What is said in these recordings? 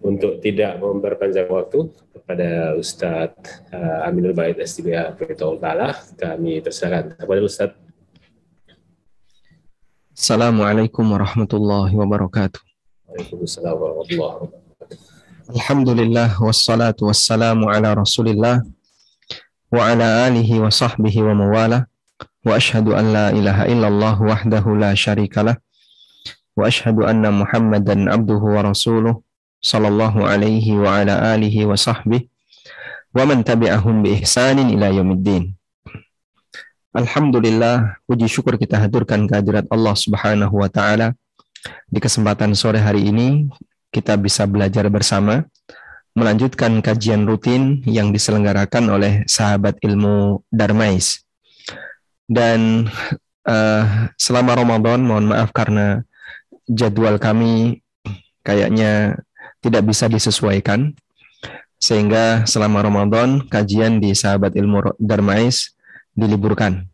Untuk tidak memperpanjang waktu kepada Ustadz uh, Aminul Bait SDBA Beritahu Talah, kami persilakan kepada Ustadz Assalamualaikum warahmatullahi wabarakatuh. Waalaikumsalam warahmatullahi wabarakatuh. Alhamdulillah wassalatu wassalamu ala rasulillah wa ala alihi wa sahbihi wa mawala. Wa ashhadu an la ilaha illallah wahdahu la syarikalah wa ashhadu anna muhammadan abduhu wa rasuluh sallallahu alaihi wa ala alihi wa sahbihi wa man tabi'ahum bi ihsanin ila yaumiddin. Alhamdulillah, puji syukur kita haturkan kehadirat Allah Subhanahu wa taala. Di kesempatan sore hari ini kita bisa belajar bersama melanjutkan kajian rutin yang diselenggarakan oleh sahabat ilmu Darmais. Dan uh, selama Ramadan, mohon maaf karena jadwal kami kayaknya tidak bisa disesuaikan sehingga selama Ramadan kajian di sahabat ilmu Darmais diliburkan.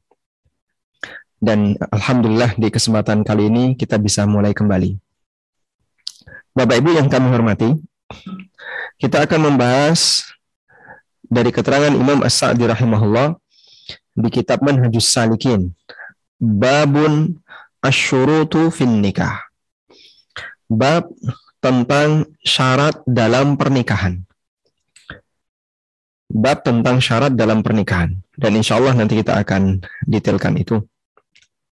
Dan alhamdulillah di kesempatan kali ini kita bisa mulai kembali. Bapak Ibu yang kami hormati, kita akan membahas dari keterangan Imam As-Sa'di rahimahullah di kitab Manhajus Salikin, Babun Asyurutu fin Nikah. Bab tentang syarat dalam pernikahan. Bab tentang syarat dalam pernikahan. Dan insya Allah nanti kita akan detailkan itu.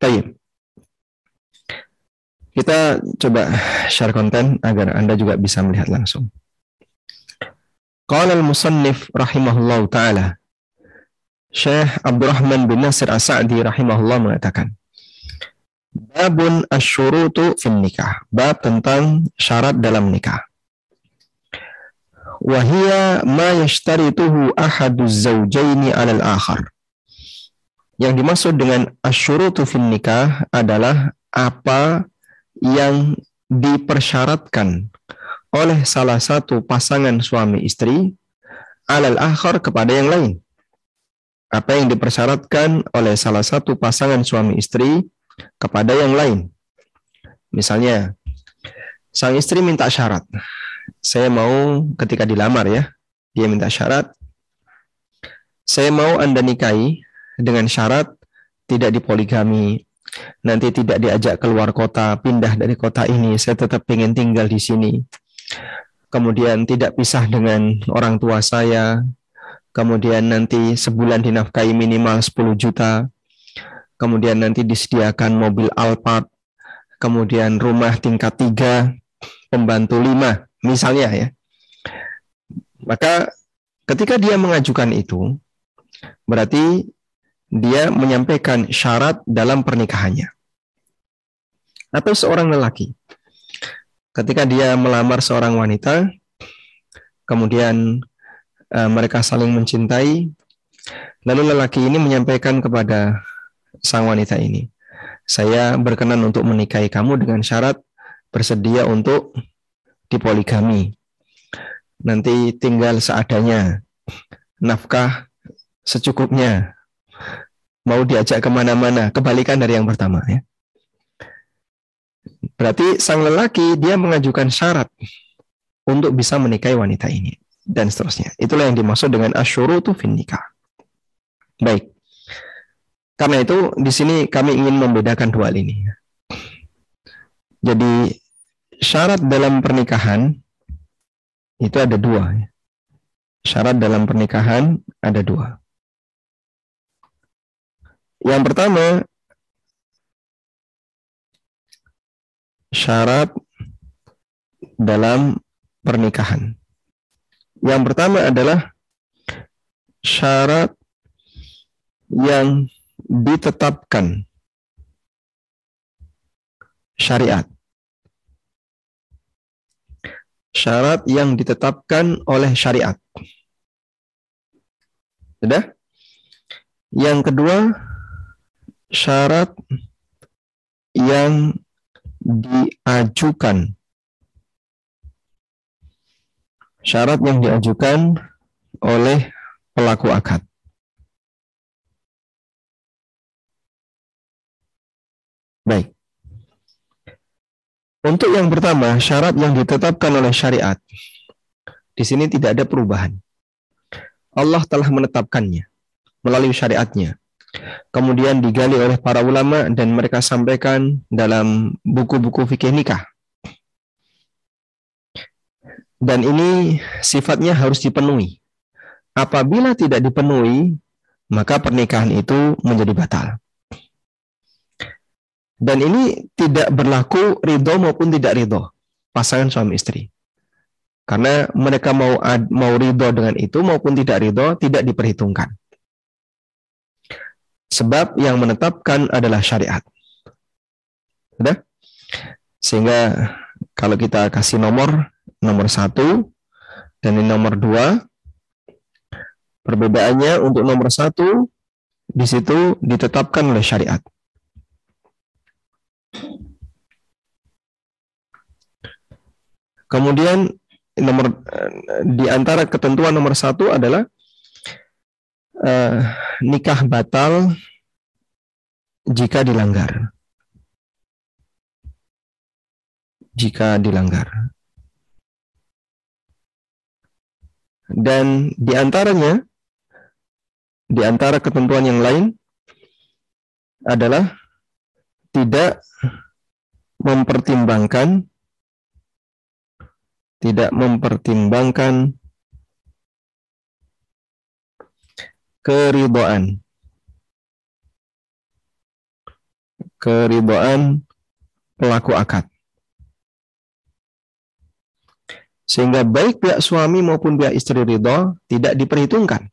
Baik. Kita coba share konten agar Anda juga bisa melihat langsung. Qala al-musannif rahimahullah ta'ala. Syekh Abdurrahman bin Nasir As-Sa'di rahimahullah mengatakan, Babun asyurutu fin nikah. Bab tentang syarat dalam nikah. Wahia ma yashtarituhu ahaduz zawjaini alal akhar. Yang dimaksud dengan asyurutu fin nikah adalah apa yang dipersyaratkan oleh salah satu pasangan suami istri alal akhar kepada yang lain. Apa yang dipersyaratkan oleh salah satu pasangan suami istri kepada yang lain. Misalnya, sang istri minta syarat. Saya mau ketika dilamar ya, dia minta syarat. Saya mau Anda nikahi dengan syarat tidak dipoligami, nanti tidak diajak keluar kota, pindah dari kota ini, saya tetap ingin tinggal di sini. Kemudian tidak pisah dengan orang tua saya, kemudian nanti sebulan dinafkahi minimal 10 juta, kemudian nanti disediakan mobil Alphard, kemudian rumah tingkat tiga, pembantu lima, misalnya ya. Maka ketika dia mengajukan itu, berarti dia menyampaikan syarat dalam pernikahannya. Atau seorang lelaki, ketika dia melamar seorang wanita, kemudian uh, mereka saling mencintai, lalu lelaki ini menyampaikan kepada sang wanita ini. Saya berkenan untuk menikahi kamu dengan syarat bersedia untuk dipoligami. Nanti tinggal seadanya, nafkah secukupnya, mau diajak ke mana-mana, kebalikan dari yang pertama ya. Berarti sang lelaki dia mengajukan syarat untuk bisa menikahi wanita ini dan seterusnya. Itulah yang dimaksud dengan asyurutu fin nikah. Baik. Karena itu di sini kami ingin membedakan dua hal ini. Jadi syarat dalam pernikahan itu ada dua. Syarat dalam pernikahan ada dua. Yang pertama syarat dalam pernikahan. Yang pertama adalah syarat yang ditetapkan syariat. Syarat yang ditetapkan oleh syariat. Sudah? Yang kedua, syarat yang diajukan. Syarat yang diajukan oleh pelaku akad. Baik. Untuk yang pertama, syarat yang ditetapkan oleh syariat. Di sini tidak ada perubahan. Allah telah menetapkannya melalui syariatnya. Kemudian digali oleh para ulama dan mereka sampaikan dalam buku-buku fikih nikah. Dan ini sifatnya harus dipenuhi. Apabila tidak dipenuhi, maka pernikahan itu menjadi batal. Dan ini tidak berlaku ridho maupun tidak ridho pasangan suami istri. Karena mereka mau mau ridho dengan itu maupun tidak ridho tidak diperhitungkan. Sebab yang menetapkan adalah syariat. Sudah? Sehingga kalau kita kasih nomor nomor satu dan ini nomor dua, perbedaannya untuk nomor satu di situ ditetapkan oleh syariat. Kemudian nomor di antara ketentuan nomor satu adalah uh, nikah batal jika dilanggar. Jika dilanggar. Dan di antaranya, di antara ketentuan yang lain adalah tidak mempertimbangkan tidak mempertimbangkan keridhaan keridhaan pelaku akad. Sehingga baik pihak suami maupun pihak istri ridho tidak diperhitungkan.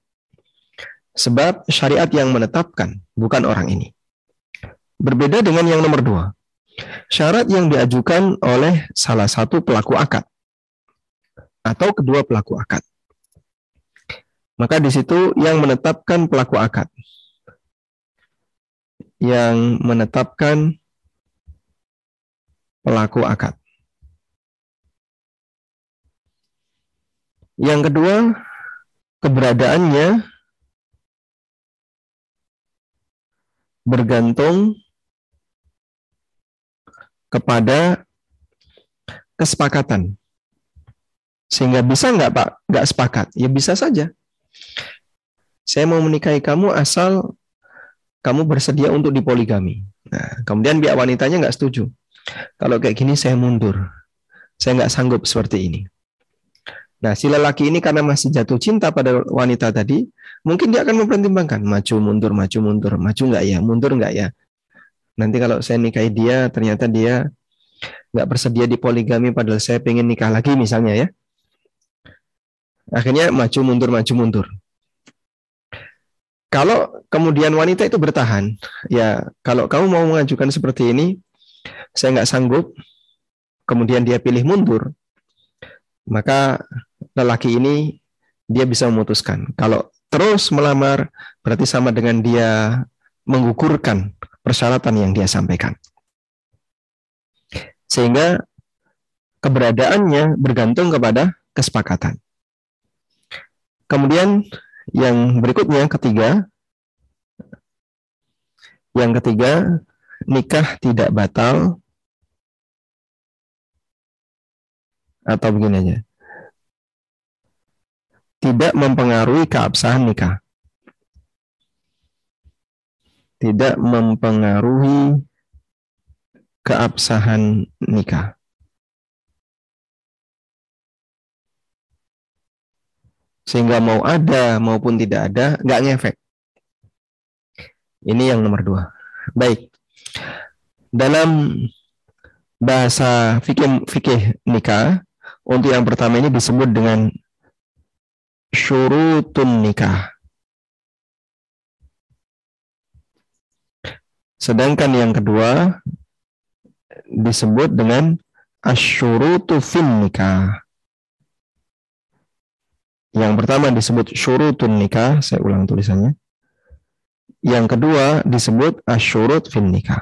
Sebab syariat yang menetapkan bukan orang ini. Berbeda dengan yang nomor dua. Syarat yang diajukan oleh salah satu pelaku akad atau kedua pelaku akad. Maka di situ yang menetapkan pelaku akad. Yang menetapkan pelaku akad. Yang kedua, keberadaannya bergantung kepada kesepakatan. Sehingga bisa nggak Pak nggak sepakat? Ya bisa saja. Saya mau menikahi kamu asal kamu bersedia untuk dipoligami. Nah, kemudian pihak wanitanya nggak setuju. Kalau kayak gini saya mundur. Saya nggak sanggup seperti ini. Nah, si lelaki ini karena masih jatuh cinta pada wanita tadi, mungkin dia akan mempertimbangkan maju mundur, maju mundur, maju nggak ya, mundur nggak ya, nanti kalau saya nikahi dia ternyata dia nggak bersedia di poligami padahal saya pengen nikah lagi misalnya ya akhirnya maju mundur maju mundur kalau kemudian wanita itu bertahan ya kalau kamu mau mengajukan seperti ini saya nggak sanggup kemudian dia pilih mundur maka lelaki ini dia bisa memutuskan kalau terus melamar berarti sama dengan dia menggugurkan persyaratan yang dia sampaikan. Sehingga keberadaannya bergantung kepada kesepakatan. Kemudian yang berikutnya ketiga yang ketiga nikah tidak batal atau begini aja. Tidak mempengaruhi keabsahan nikah tidak mempengaruhi keabsahan nikah. Sehingga mau ada maupun tidak ada, nggak ngefek. Ini yang nomor dua. Baik. Dalam bahasa fikih, fikih nikah, untuk yang pertama ini disebut dengan syurutun nikah. Sedangkan yang kedua disebut dengan asyurutu fin nikah. Yang pertama disebut syurutun nikah, saya ulang tulisannya. yang kedua disebut asyurut fin nikah.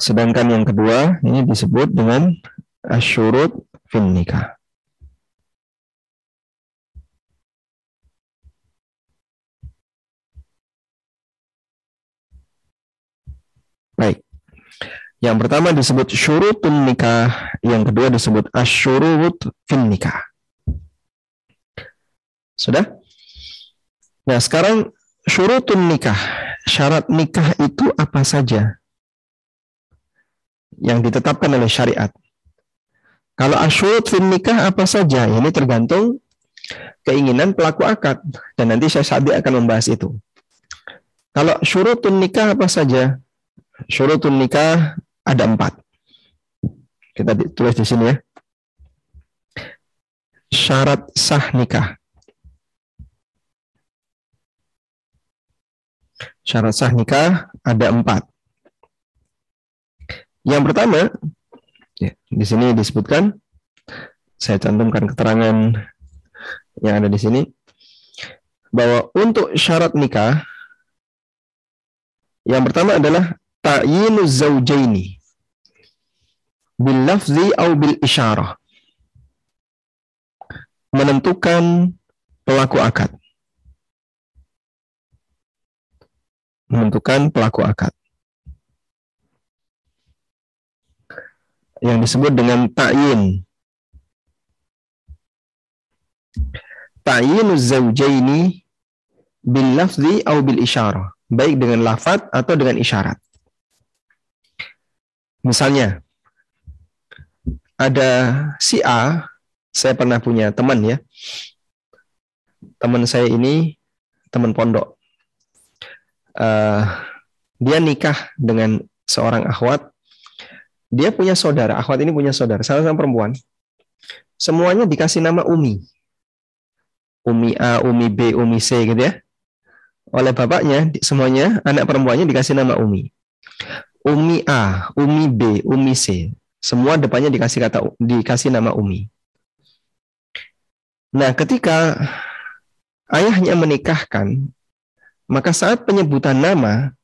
Sedangkan yang kedua ini disebut dengan asyurut fin nikah. Baik. Yang pertama disebut syurutun nikah, yang kedua disebut asyurut fin nikah. Sudah? Nah, sekarang syurutun nikah. Syarat nikah itu apa saja? Yang ditetapkan oleh syariat. Kalau asyurut fin nikah apa saja? Ini tergantung keinginan pelaku akad. Dan nanti saya Sadi akan membahas itu. Kalau syurutun nikah apa saja? Syurutun nikah ada empat. Kita tulis di sini ya. Syarat sah nikah. Syarat sah nikah ada empat. Yang pertama, ya, di sini disebutkan, saya cantumkan keterangan yang ada di sini, bahwa untuk syarat nikah, yang pertama adalah ta'yinu zaujaini bil lafzi au bil isyarah menentukan pelaku akad. Menentukan pelaku akad. Yang disebut dengan ta'yin. Ta'yinu zaujaini bil lafzi au bil isyarah baik dengan lafat atau dengan isyarat. Misalnya, ada si A, saya pernah punya teman ya. Teman saya ini teman pondok. Uh, dia nikah dengan seorang akhwat. Dia punya saudara, akhwat ini punya saudara, salah satu perempuan. Semuanya dikasih nama Umi. Umi A, Umi B, Umi C gitu ya. Oleh bapaknya, semuanya anak perempuannya dikasih nama Umi. Umi A, Umi B, Umi C. Semua depannya dikasih kata dikasih nama Umi. Nah, ketika ayahnya menikahkan, maka saat penyebutan nama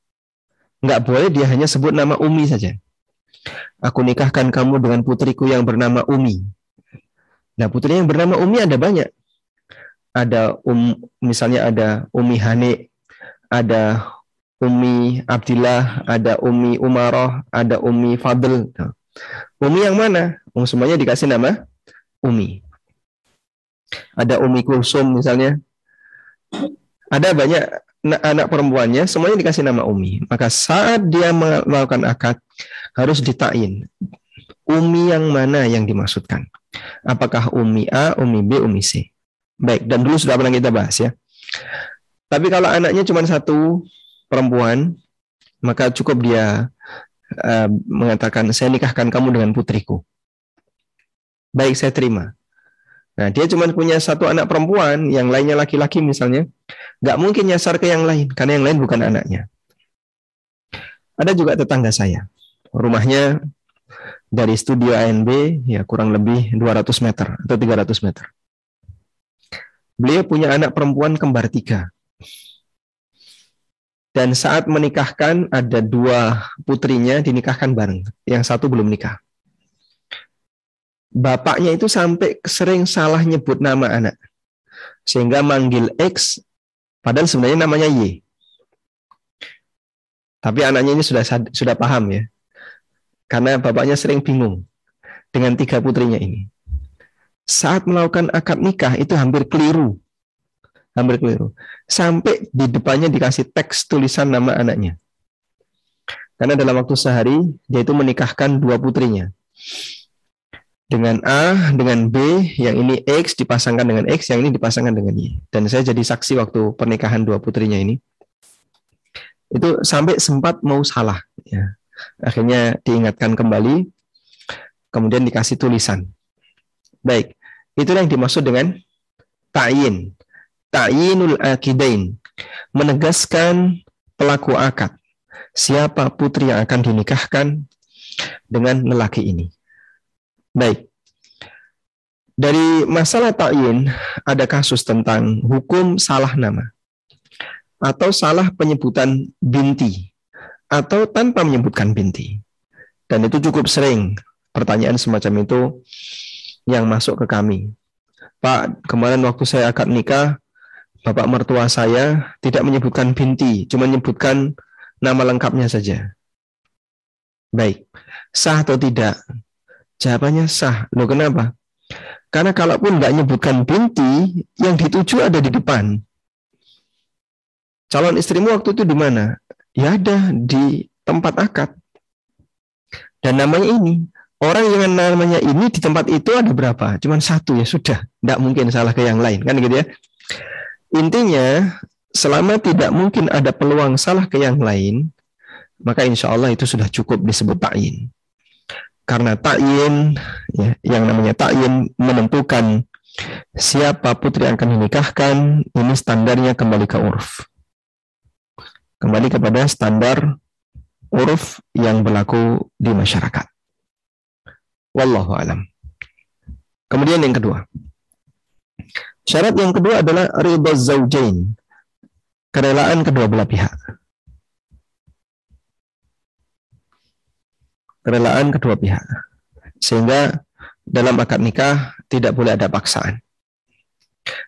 nggak boleh dia hanya sebut nama Umi saja. Aku nikahkan kamu dengan putriku yang bernama Umi. Nah, putri yang bernama Umi ada banyak. Ada um, misalnya ada Umi Hani, ada Umi Abdillah, ada Umi Umaroh, ada Umi Fadl. Umi yang mana? Um, semuanya dikasih nama Umi. Ada Umi Kulsum misalnya. Ada banyak anak perempuannya, semuanya dikasih nama Umi. Maka saat dia melakukan akad, harus ditain. Umi yang mana yang dimaksudkan? Apakah Umi A, Umi B, Umi C? Baik, dan dulu sudah pernah kita bahas ya. Tapi kalau anaknya cuma satu, perempuan, maka cukup dia uh, mengatakan, saya nikahkan kamu dengan putriku. Baik, saya terima. Nah, dia cuma punya satu anak perempuan, yang lainnya laki-laki misalnya, nggak mungkin nyasar ke yang lain, karena yang lain bukan anaknya. Ada juga tetangga saya, rumahnya dari studio ANB ya kurang lebih 200 meter atau 300 meter. Beliau punya anak perempuan kembar tiga. Dan saat menikahkan ada dua putrinya dinikahkan bareng. Yang satu belum nikah. Bapaknya itu sampai sering salah nyebut nama anak. Sehingga manggil X padahal sebenarnya namanya Y. Tapi anaknya ini sudah sudah paham ya. Karena bapaknya sering bingung dengan tiga putrinya ini. Saat melakukan akad nikah itu hampir keliru hampir keliru. Sampai di depannya dikasih teks tulisan nama anaknya. Karena dalam waktu sehari dia itu menikahkan dua putrinya. Dengan A, dengan B, yang ini X dipasangkan dengan X, yang ini dipasangkan dengan Y. Dan saya jadi saksi waktu pernikahan dua putrinya ini. Itu sampai sempat mau salah. Ya. Akhirnya diingatkan kembali, kemudian dikasih tulisan. Baik, itulah yang dimaksud dengan ta'yin ta'yinul akidain menegaskan pelaku akad siapa putri yang akan dinikahkan dengan lelaki ini. Baik. Dari masalah ta'yin ada kasus tentang hukum salah nama atau salah penyebutan binti atau tanpa menyebutkan binti. Dan itu cukup sering pertanyaan semacam itu yang masuk ke kami. Pak, kemarin waktu saya akad nikah, bapak mertua saya tidak menyebutkan binti, cuma menyebutkan nama lengkapnya saja. Baik, sah atau tidak? Jawabannya sah. Loh kenapa? Karena kalaupun nggak nyebutkan binti, yang dituju ada di depan. Calon istrimu waktu itu di mana? Ya ada di tempat akad. Dan namanya ini. Orang yang namanya ini di tempat itu ada berapa? Cuman satu ya sudah. Tidak mungkin salah ke yang lain. Kan gitu ya. Intinya, selama tidak mungkin ada peluang salah ke yang lain, maka insya Allah itu sudah cukup disebut ta'yin. Karena takyin ya, yang namanya takyin menentukan siapa putri yang akan dinikahkan ini standarnya kembali ke uruf kembali kepada standar uruf yang berlaku di masyarakat. Wallahu alam. Kemudian yang kedua syarat yang kedua adalah ridha zaujain kerelaan kedua belah pihak kerelaan kedua pihak. Sehingga dalam akad nikah tidak boleh ada paksaan.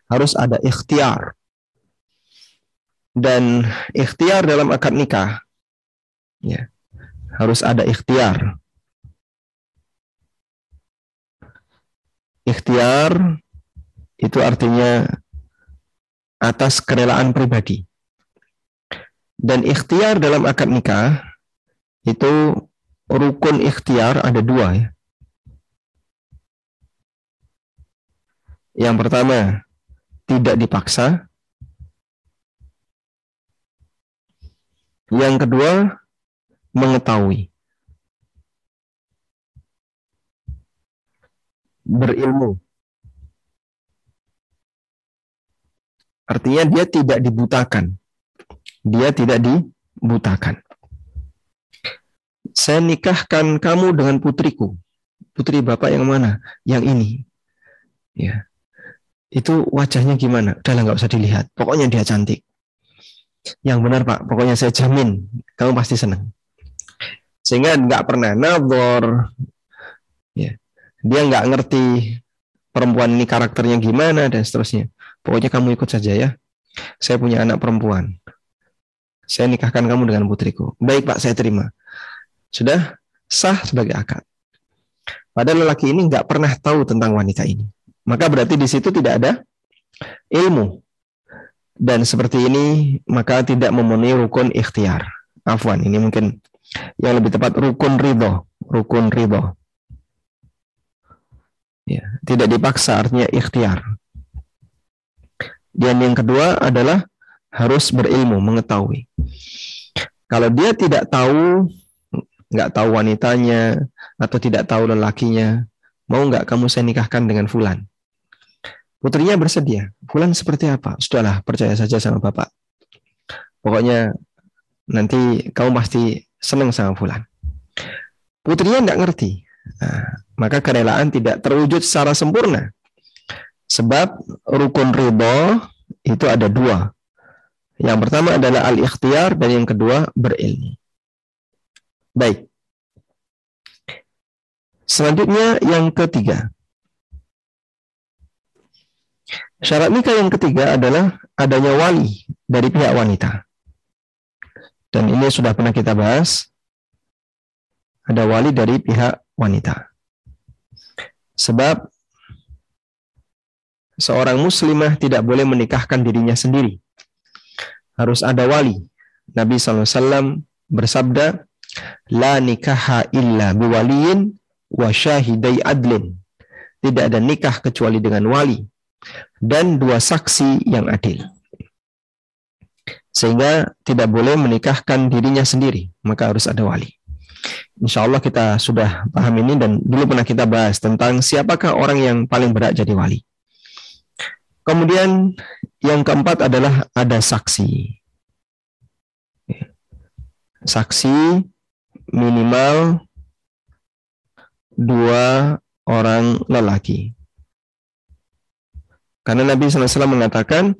Harus ada ikhtiar. Dan ikhtiar dalam akad nikah ya, harus ada ikhtiar. Ikhtiar itu artinya atas kerelaan pribadi. Dan ikhtiar dalam akad nikah itu rukun ikhtiar ada dua ya. Yang pertama, tidak dipaksa. Yang kedua, mengetahui. Berilmu. Artinya dia tidak dibutakan. Dia tidak dibutakan saya nikahkan kamu dengan putriku. Putri bapak yang mana? Yang ini. Ya. Itu wajahnya gimana? Udah nggak usah dilihat. Pokoknya dia cantik. Yang benar pak, pokoknya saya jamin kamu pasti senang. Sehingga nggak pernah nabor. Ya. Dia nggak ngerti perempuan ini karakternya gimana dan seterusnya. Pokoknya kamu ikut saja ya. Saya punya anak perempuan. Saya nikahkan kamu dengan putriku. Baik pak, saya terima sudah sah sebagai akad. Padahal lelaki ini nggak pernah tahu tentang wanita ini. Maka berarti di situ tidak ada ilmu. Dan seperti ini maka tidak memenuhi rukun ikhtiar. Afwan, ini mungkin yang lebih tepat rukun ridho. Rukun ridho. Ya, tidak dipaksa artinya ikhtiar. Dan yang kedua adalah harus berilmu, mengetahui. Kalau dia tidak tahu nggak tahu wanitanya atau tidak tahu lelakinya, mau nggak kamu saya nikahkan dengan Fulan? Putrinya bersedia. Fulan seperti apa? Sudahlah, percaya saja sama bapak. Pokoknya nanti kamu pasti senang sama Fulan. Putrinya nggak ngerti. Nah, maka kerelaan tidak terwujud secara sempurna. Sebab rukun ridho itu ada dua. Yang pertama adalah al-ikhtiar dan yang kedua berilmu. Baik. Selanjutnya yang ketiga. Syarat nikah yang ketiga adalah adanya wali dari pihak wanita. Dan ini sudah pernah kita bahas. Ada wali dari pihak wanita. Sebab seorang muslimah tidak boleh menikahkan dirinya sendiri. Harus ada wali. Nabi SAW bersabda, La nikaha illa biwaliyin wa syahidai adlin. Tidak ada nikah kecuali dengan wali dan dua saksi yang adil. Sehingga tidak boleh menikahkan dirinya sendiri, maka harus ada wali. Insya Allah kita sudah paham ini dan dulu pernah kita bahas tentang siapakah orang yang paling berat jadi wali. Kemudian yang keempat adalah ada saksi. Saksi minimal dua orang lelaki. Karena Nabi SAW mengatakan,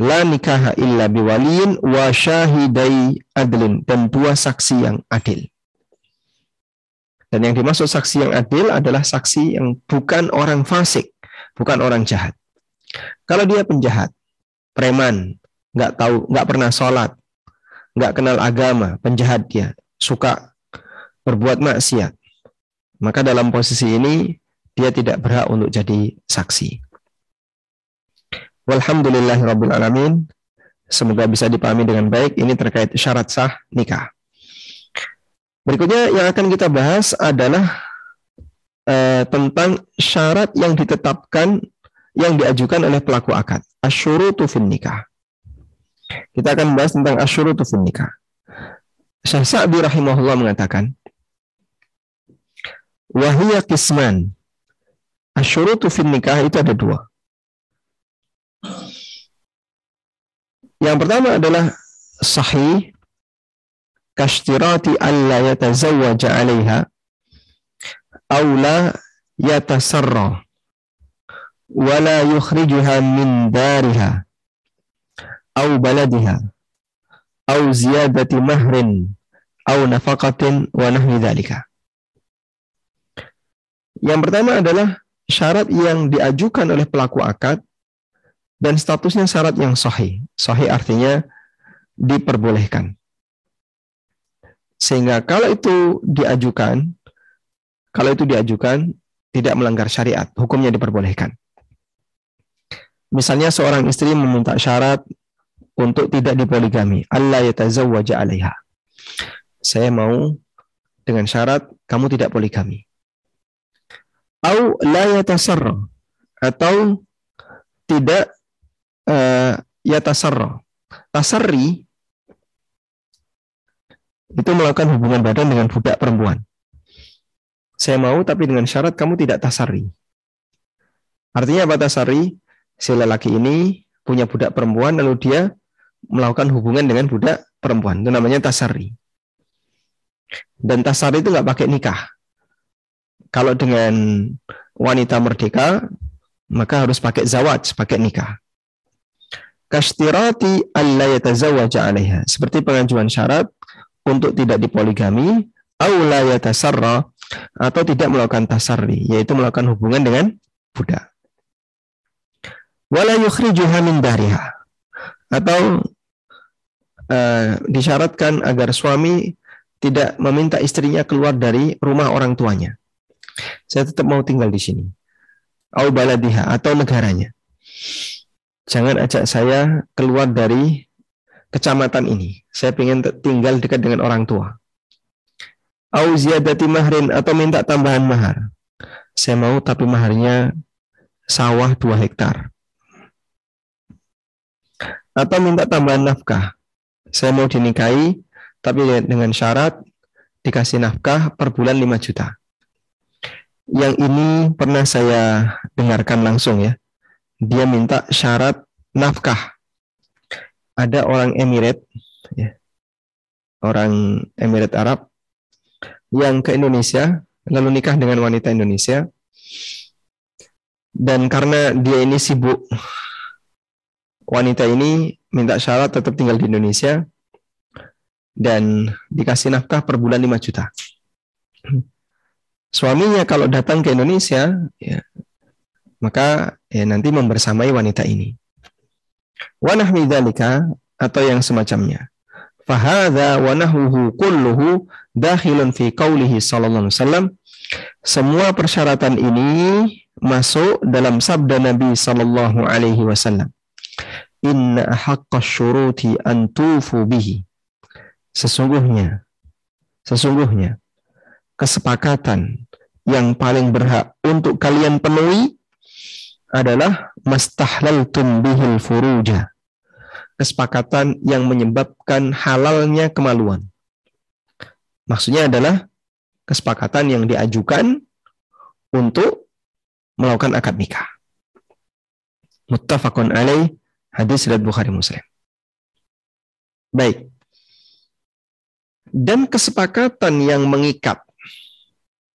La nikaha illa biwaliin wa syahidai adlin. Dan dua saksi yang adil. Dan yang dimaksud saksi yang adil adalah saksi yang bukan orang fasik, bukan orang jahat. Kalau dia penjahat, preman, nggak tahu, nggak pernah sholat, nggak kenal agama, penjahat dia, suka berbuat maksiat, maka dalam posisi ini dia tidak berhak untuk jadi saksi. Alamin. Semoga bisa dipahami dengan baik. Ini terkait syarat sah nikah. Berikutnya yang akan kita bahas adalah eh, tentang syarat yang ditetapkan yang diajukan oleh pelaku akad. Asyurutu fin nikah. Kita akan bahas tentang asyurutu fin nikah. Syekh Sa'di rahimahullah mengatakan, Wahiyya kisman. Asyurutu fin nikah itu ada dua. Yang pertama adalah sahih kashtirati alla yatazawwaja 'alaiha aw la yatasarra wa la yukhrijuha min dariha aw baladiha aw ziyadati mahrin aw nafaqatin wa nahwi. Yang pertama adalah syarat yang diajukan oleh pelaku akad dan statusnya syarat yang sahih. Sahih artinya diperbolehkan. Sehingga kalau itu diajukan, kalau itu diajukan tidak melanggar syariat, hukumnya diperbolehkan. Misalnya seorang istri meminta syarat untuk tidak dipoligami, Allah yatazawwaja alaiha. Saya mau dengan syarat kamu tidak poligami. Au la yatasarra atau tidak uh, ya tasarro. Tasarri itu melakukan hubungan badan dengan budak perempuan. Saya mau tapi dengan syarat kamu tidak tasari. Artinya apa tasari? Si lelaki ini punya budak perempuan lalu dia melakukan hubungan dengan budak perempuan. Itu namanya tasari. Dan tasari itu nggak pakai nikah. Kalau dengan wanita merdeka, maka harus pakai zawaj, pakai nikah kastirati alla 'alaiha seperti pengajuan syarat untuk tidak dipoligami au atau tidak melakukan tasarri yaitu melakukan hubungan dengan budak wala yukhrijuha min dariha atau uh, disyaratkan agar suami tidak meminta istrinya keluar dari rumah orang tuanya saya tetap mau tinggal di sini au baladiha atau negaranya jangan ajak saya keluar dari kecamatan ini. Saya ingin tinggal dekat dengan orang tua. Au ziyadati mahrin atau minta tambahan mahar. Saya mau tapi maharnya sawah 2 hektar. Atau minta tambahan nafkah. Saya mau dinikahi tapi dengan syarat dikasih nafkah per bulan 5 juta. Yang ini pernah saya dengarkan langsung ya dia minta syarat nafkah. Ada orang Emirat, ya, orang Emirat Arab yang ke Indonesia lalu nikah dengan wanita Indonesia dan karena dia ini sibuk wanita ini minta syarat tetap tinggal di Indonesia dan dikasih nafkah per bulan 5 juta. Suaminya kalau datang ke Indonesia ya, maka ya nanti membersamai wanita ini. Wa nahmi atau yang semacamnya. Fahadha wa nahuhu kulluhu dakhilun fi qawlihi sallallahu alaihi wasallam. Semua persyaratan ini masuk dalam sabda Nabi sallallahu alaihi wasallam. Inna haqqa syuruti an tufu bihi. Sesungguhnya sesungguhnya kesepakatan yang paling berhak untuk kalian penuhi adalah mastahlaltum bihil furuja. Kesepakatan yang menyebabkan halalnya kemaluan. Maksudnya adalah kesepakatan yang diajukan untuk melakukan akad nikah. Muttafaqun alaih hadis riwayat Bukhari Muslim. Baik. Dan kesepakatan yang mengikat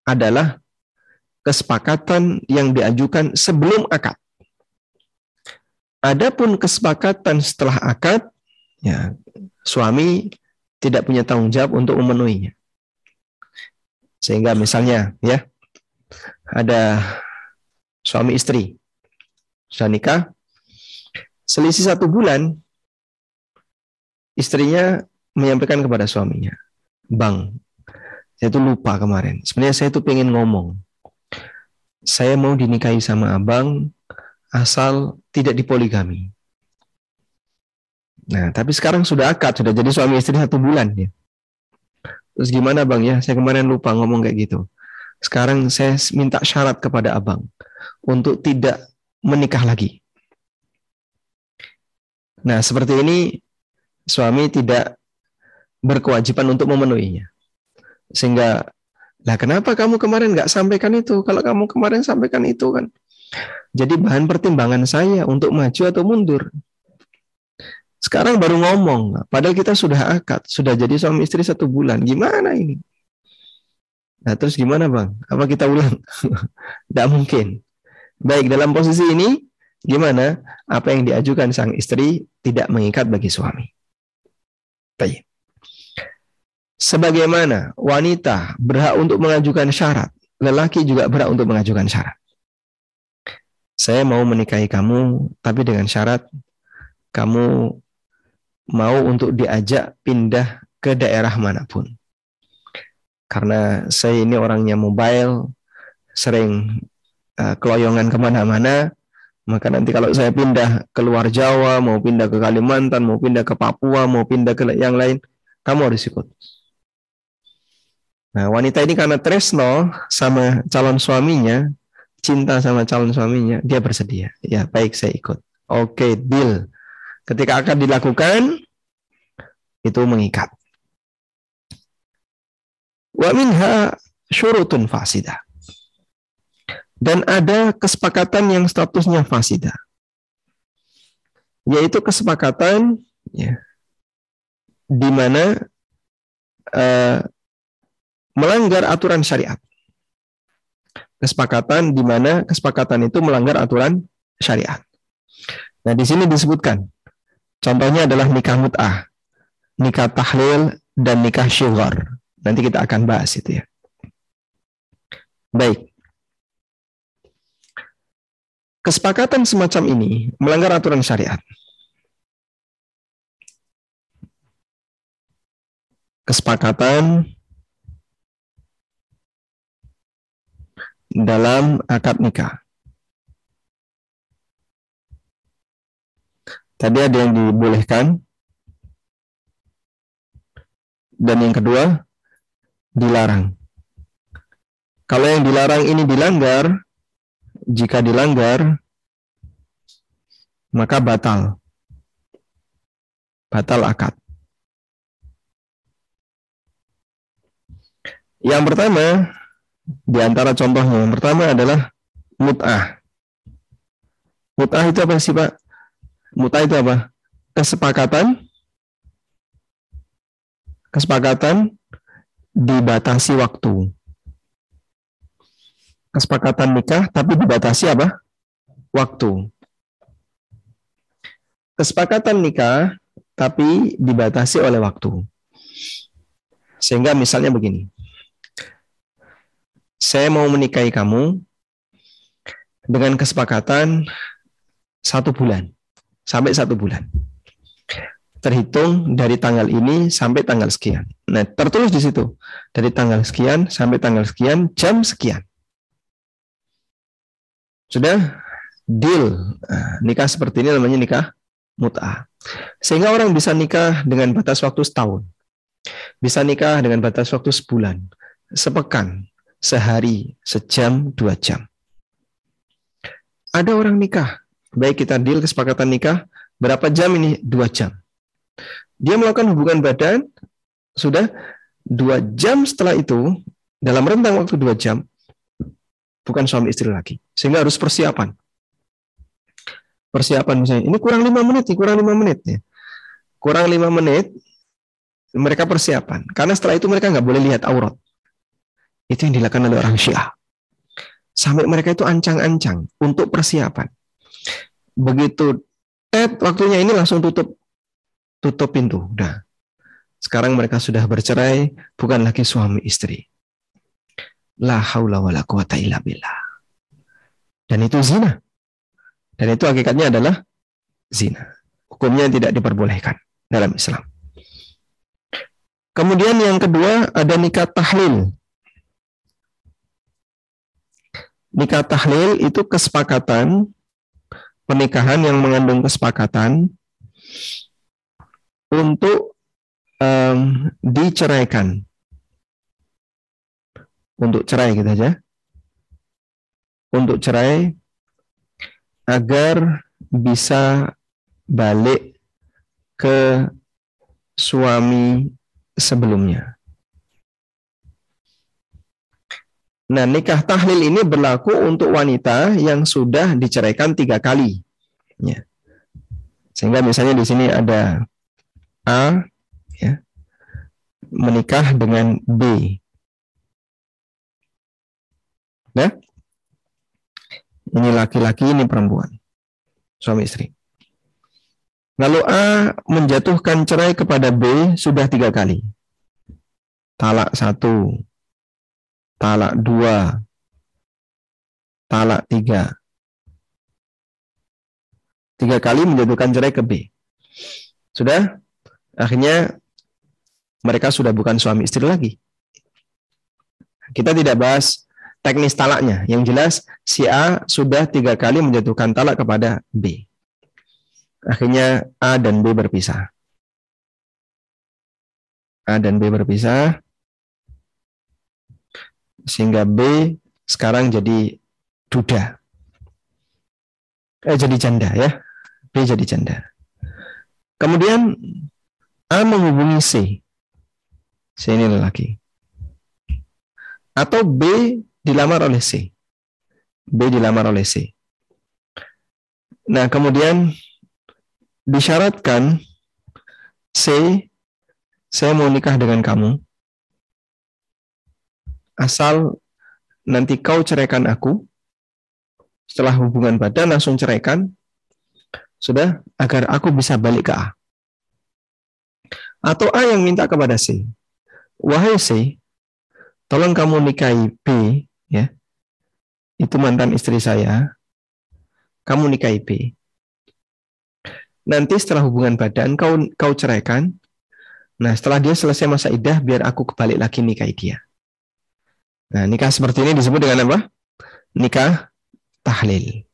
adalah kesepakatan yang diajukan sebelum akad. Adapun kesepakatan setelah akad, ya suami tidak punya tanggung jawab untuk memenuhinya. Sehingga misalnya ya ada suami istri sudah nikah, selisih satu bulan, istrinya menyampaikan kepada suaminya, Bang, saya tuh lupa kemarin. Sebenarnya saya tuh pengen ngomong. Saya mau dinikahi sama abang asal tidak dipoligami. Nah, tapi sekarang sudah akad, sudah jadi suami istri satu bulan ya. Terus gimana bang ya? Saya kemarin lupa ngomong kayak gitu. Sekarang saya minta syarat kepada abang untuk tidak menikah lagi. Nah, seperti ini suami tidak berkewajiban untuk memenuhinya. Sehingga, lah kenapa kamu kemarin nggak sampaikan itu? Kalau kamu kemarin sampaikan itu kan. Jadi bahan pertimbangan saya untuk maju atau mundur. Sekarang baru ngomong, padahal kita sudah akad, sudah jadi suami istri satu bulan. Gimana ini? Nah terus gimana bang? Apa kita ulang? Tidak mungkin. Baik, dalam posisi ini, gimana? Apa yang diajukan sang istri tidak mengikat bagi suami. Baik. Sebagaimana wanita berhak untuk mengajukan syarat, lelaki juga berhak untuk mengajukan syarat. Saya mau menikahi kamu, tapi dengan syarat kamu mau untuk diajak pindah ke daerah mana pun. Karena saya ini orangnya mobile, sering uh, keloyongan ke mana-mana, maka nanti kalau saya pindah ke luar Jawa, mau pindah ke Kalimantan, mau pindah ke Papua, mau pindah ke yang lain, kamu harus ikut. Nah, wanita ini karena tresno sama calon suaminya, cinta sama calon suaminya, dia bersedia. Ya, baik saya ikut. Oke, deal. Ketika akan dilakukan, itu mengikat. Wa minha syurutun fasidah. Dan ada kesepakatan yang statusnya fasidah. Yaitu kesepakatan ya, di mana uh, melanggar aturan syariat. Kesepakatan di mana kesepakatan itu melanggar aturan syariat. Nah, di sini disebutkan Contohnya adalah nikah mut'ah, nikah tahlil, dan nikah syughar. Nanti kita akan bahas itu ya. Baik. Kesepakatan semacam ini melanggar aturan syariat. Kesepakatan dalam akad nikah. Tadi ada yang dibolehkan. Dan yang kedua, dilarang. Kalau yang dilarang ini dilanggar, jika dilanggar, maka batal. Batal akad. Yang pertama, di antara contohnya, yang pertama adalah mut'ah. Mut'ah itu apa sih Pak? Muta itu apa? Kesepakatan kesepakatan dibatasi waktu. Kesepakatan nikah tapi dibatasi apa? Waktu. Kesepakatan nikah tapi dibatasi oleh waktu. Sehingga misalnya begini. Saya mau menikahi kamu dengan kesepakatan satu bulan sampai satu bulan. Terhitung dari tanggal ini sampai tanggal sekian. Nah, tertulis di situ. Dari tanggal sekian sampai tanggal sekian, jam sekian. Sudah deal. Nikah seperti ini namanya nikah mut'ah. Sehingga orang bisa nikah dengan batas waktu setahun. Bisa nikah dengan batas waktu sebulan, sepekan, sehari, sejam, dua jam. Ada orang nikah baik kita deal kesepakatan nikah, berapa jam ini? Dua jam. Dia melakukan hubungan badan, sudah dua jam setelah itu, dalam rentang waktu dua jam, bukan suami istri lagi. Sehingga harus persiapan. Persiapan misalnya, ini kurang lima menit, kurang lima menit. Ya. Kurang lima menit, mereka persiapan. Karena setelah itu mereka nggak boleh lihat aurat. Itu yang dilakukan oleh orang Syiah. sampai mereka itu ancang-ancang untuk persiapan. Begitu tet waktunya ini langsung tutup tutup pintu. Udah. Sekarang mereka sudah bercerai, bukan lagi suami istri. La haula wala quwata illa billah. Dan itu zina. Dan itu hakikatnya adalah zina. Hukumnya tidak diperbolehkan dalam Islam. Kemudian yang kedua ada nikah tahlil. Nikah tahlil itu kesepakatan pernikahan yang mengandung kesepakatan untuk um, diceraikan. Untuk cerai gitu aja. Untuk cerai agar bisa balik ke suami sebelumnya. Nah, nikah tahlil ini berlaku untuk wanita yang sudah diceraikan tiga kali. Ya. Sehingga misalnya di sini ada A, ya, menikah dengan B. Ya? Ini laki-laki, ini perempuan. Suami istri. Lalu A menjatuhkan cerai kepada B sudah tiga kali. Talak satu, talak dua, talak tiga. Tiga kali menjatuhkan cerai ke B. Sudah? Akhirnya mereka sudah bukan suami istri lagi. Kita tidak bahas teknis talaknya. Yang jelas si A sudah tiga kali menjatuhkan talak kepada B. Akhirnya A dan B berpisah. A dan B berpisah. Sehingga B sekarang jadi duda. Eh, jadi janda ya. B jadi janda. Kemudian A menghubungi C. C ini lelaki. Atau B dilamar oleh C. B dilamar oleh C. Nah, kemudian disyaratkan C, saya mau nikah dengan kamu, asal nanti kau ceraikan aku, setelah hubungan badan langsung ceraikan, sudah, agar aku bisa balik ke A. Atau A yang minta kepada C, wahai C, tolong kamu nikahi B, ya. Itu mantan istri saya. Kamu nikahi B. Nanti setelah hubungan badan kau kau ceraikan. Nah setelah dia selesai masa idah biar aku kebalik lagi nikahi dia. Nah nikah seperti ini disebut dengan apa? Nikah tahlil.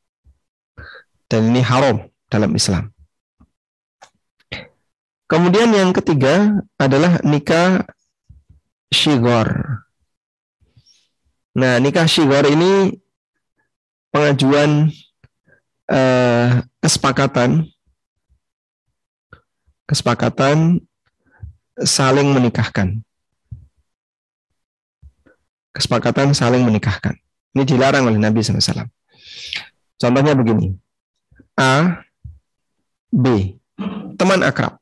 Dan ini haram dalam Islam. Kemudian yang ketiga adalah nikah shigor Nah, nikah syigor ini pengajuan eh, kesepakatan kesepakatan saling menikahkan. Kesepakatan saling menikahkan. Ini dilarang oleh Nabi SAW. Contohnya begini. A, B, teman akrab.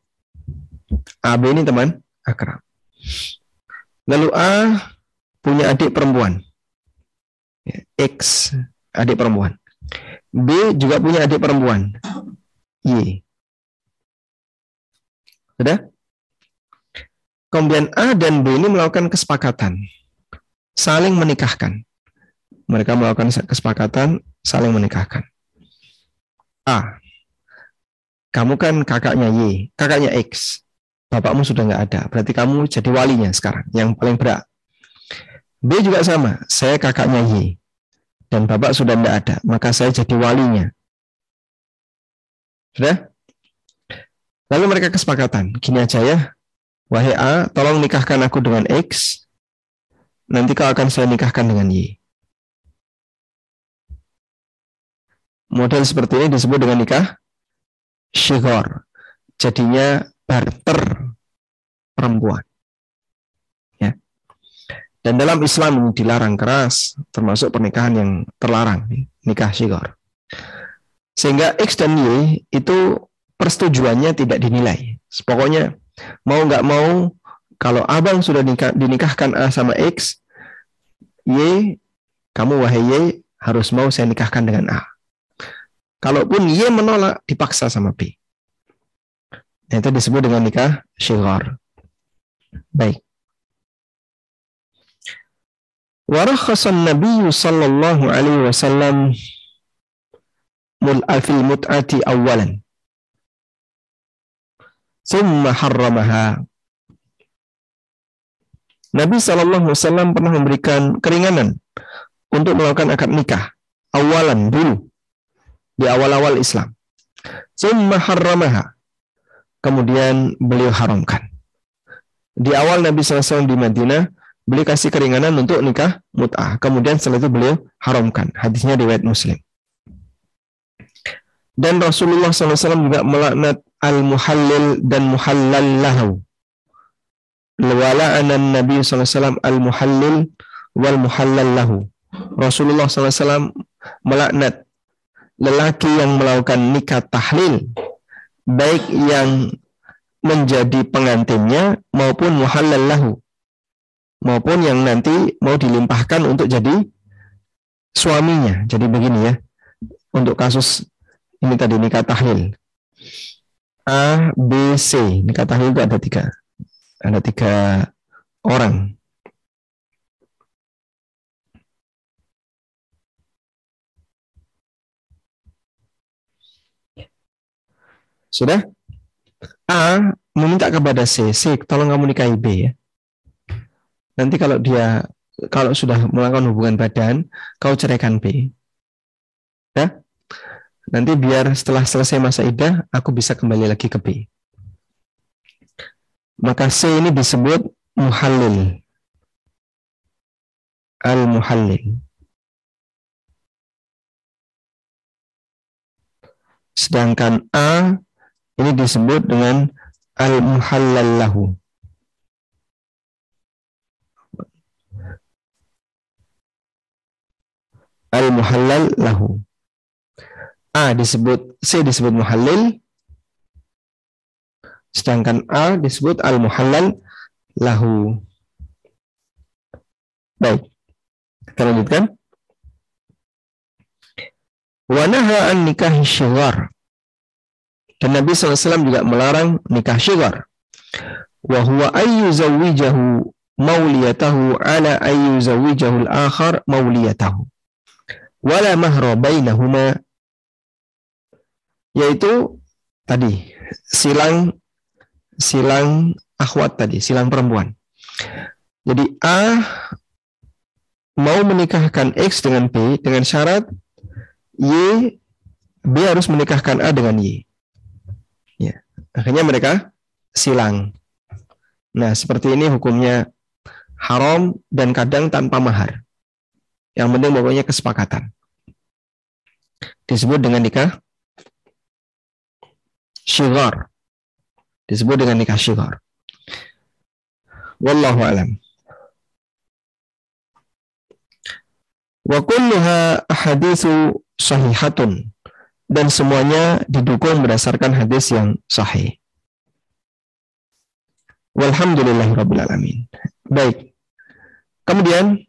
A, B ini teman akrab. Lalu A punya adik perempuan. X adik perempuan. B juga punya adik perempuan. Y. Sudah? Kemudian A dan B ini melakukan kesepakatan. Saling menikahkan. Mereka melakukan kesepakatan saling menikahkan. A. Kamu kan kakaknya Y, kakaknya X. Bapakmu sudah nggak ada. Berarti kamu jadi walinya sekarang, yang paling berat. B juga sama. Saya kakaknya Y dan bapak sudah tidak ada, maka saya jadi walinya. Sudah? Lalu mereka kesepakatan, gini aja ya, wahai A, tolong nikahkan aku dengan X, nanti kau akan saya nikahkan dengan Y. Model seperti ini disebut dengan nikah shigor. Jadinya barter perempuan. Dan dalam Islam dilarang keras, termasuk pernikahan yang terlarang, nikah syigor. Sehingga X dan Y itu persetujuannya tidak dinilai. Pokoknya mau nggak mau, kalau abang sudah nikah, dinikahkan A sama X, Y, kamu wahai Y harus mau saya nikahkan dengan A. Kalaupun Y menolak, dipaksa sama B. Nah, itu disebut dengan nikah syighar. Baik. Warakhasan Nabi sallallahu alaihi wasallam mul'afil mut'ati awalan. Thumma harramaha. Nabi Shallallahu Alaihi Wasallam pernah memberikan keringanan untuk melakukan akad nikah awalan dulu di awal-awal Islam. Thumma harramaha. Kemudian beliau haramkan. Di awal Nabi SAW di Madinah, beliau kasih keringanan untuk nikah mut'ah. Kemudian setelah itu beliau haramkan. Hadisnya riwayat Muslim. Dan Rasulullah SAW juga melaknat al-muhallil dan muhallal lahu. Wala'anan Nabi SAW al-muhallil wal muhallal lahu. Rasulullah SAW melaknat lelaki yang melakukan nikah tahlil, baik yang menjadi pengantinnya maupun muhallal lahu, maupun yang nanti mau dilimpahkan untuk jadi suaminya. Jadi begini ya, untuk kasus ini tadi nikah tahlil. A, B, C. Nikah tahlil itu ada tiga. Ada tiga orang. Sudah? A meminta kepada C, C tolong kamu nikahi B ya. Nanti kalau dia kalau sudah melakukan hubungan badan, kau ceraikan B. Ya? Nanti biar setelah selesai masa idah, aku bisa kembali lagi ke B. Maka C ini disebut muhallil. Al-muhallil. Sedangkan A ini disebut dengan al-muhallal lahu. Al-muhallal lahu. A disebut C disebut muhallil sedangkan A disebut al muhallal lahu. Baik. Kita lanjutkan. Wa naha an nikah syighar. Dan Nabi SAW juga melarang nikah syighar. Wa huwa ayyu zawwijahu mauliyatahu ala ayyu zawwijahu al-akhar mauliyatahu. Wala mahra bainahuma yaitu tadi silang silang akhwat tadi, silang perempuan. Jadi A mau menikahkan X dengan B dengan syarat Y B harus menikahkan A dengan Y. Ya, akhirnya mereka silang. Nah, seperti ini hukumnya haram dan kadang tanpa mahar. Yang penting pokoknya kesepakatan. Disebut dengan nikah syighar. Disebut dengan nikah syighar. Wallahu alam. Wa kulluha ahadithu sahihatun dan semuanya didukung berdasarkan hadis yang sahih. Walhamdulillahirabbil alamin. Baik. Kemudian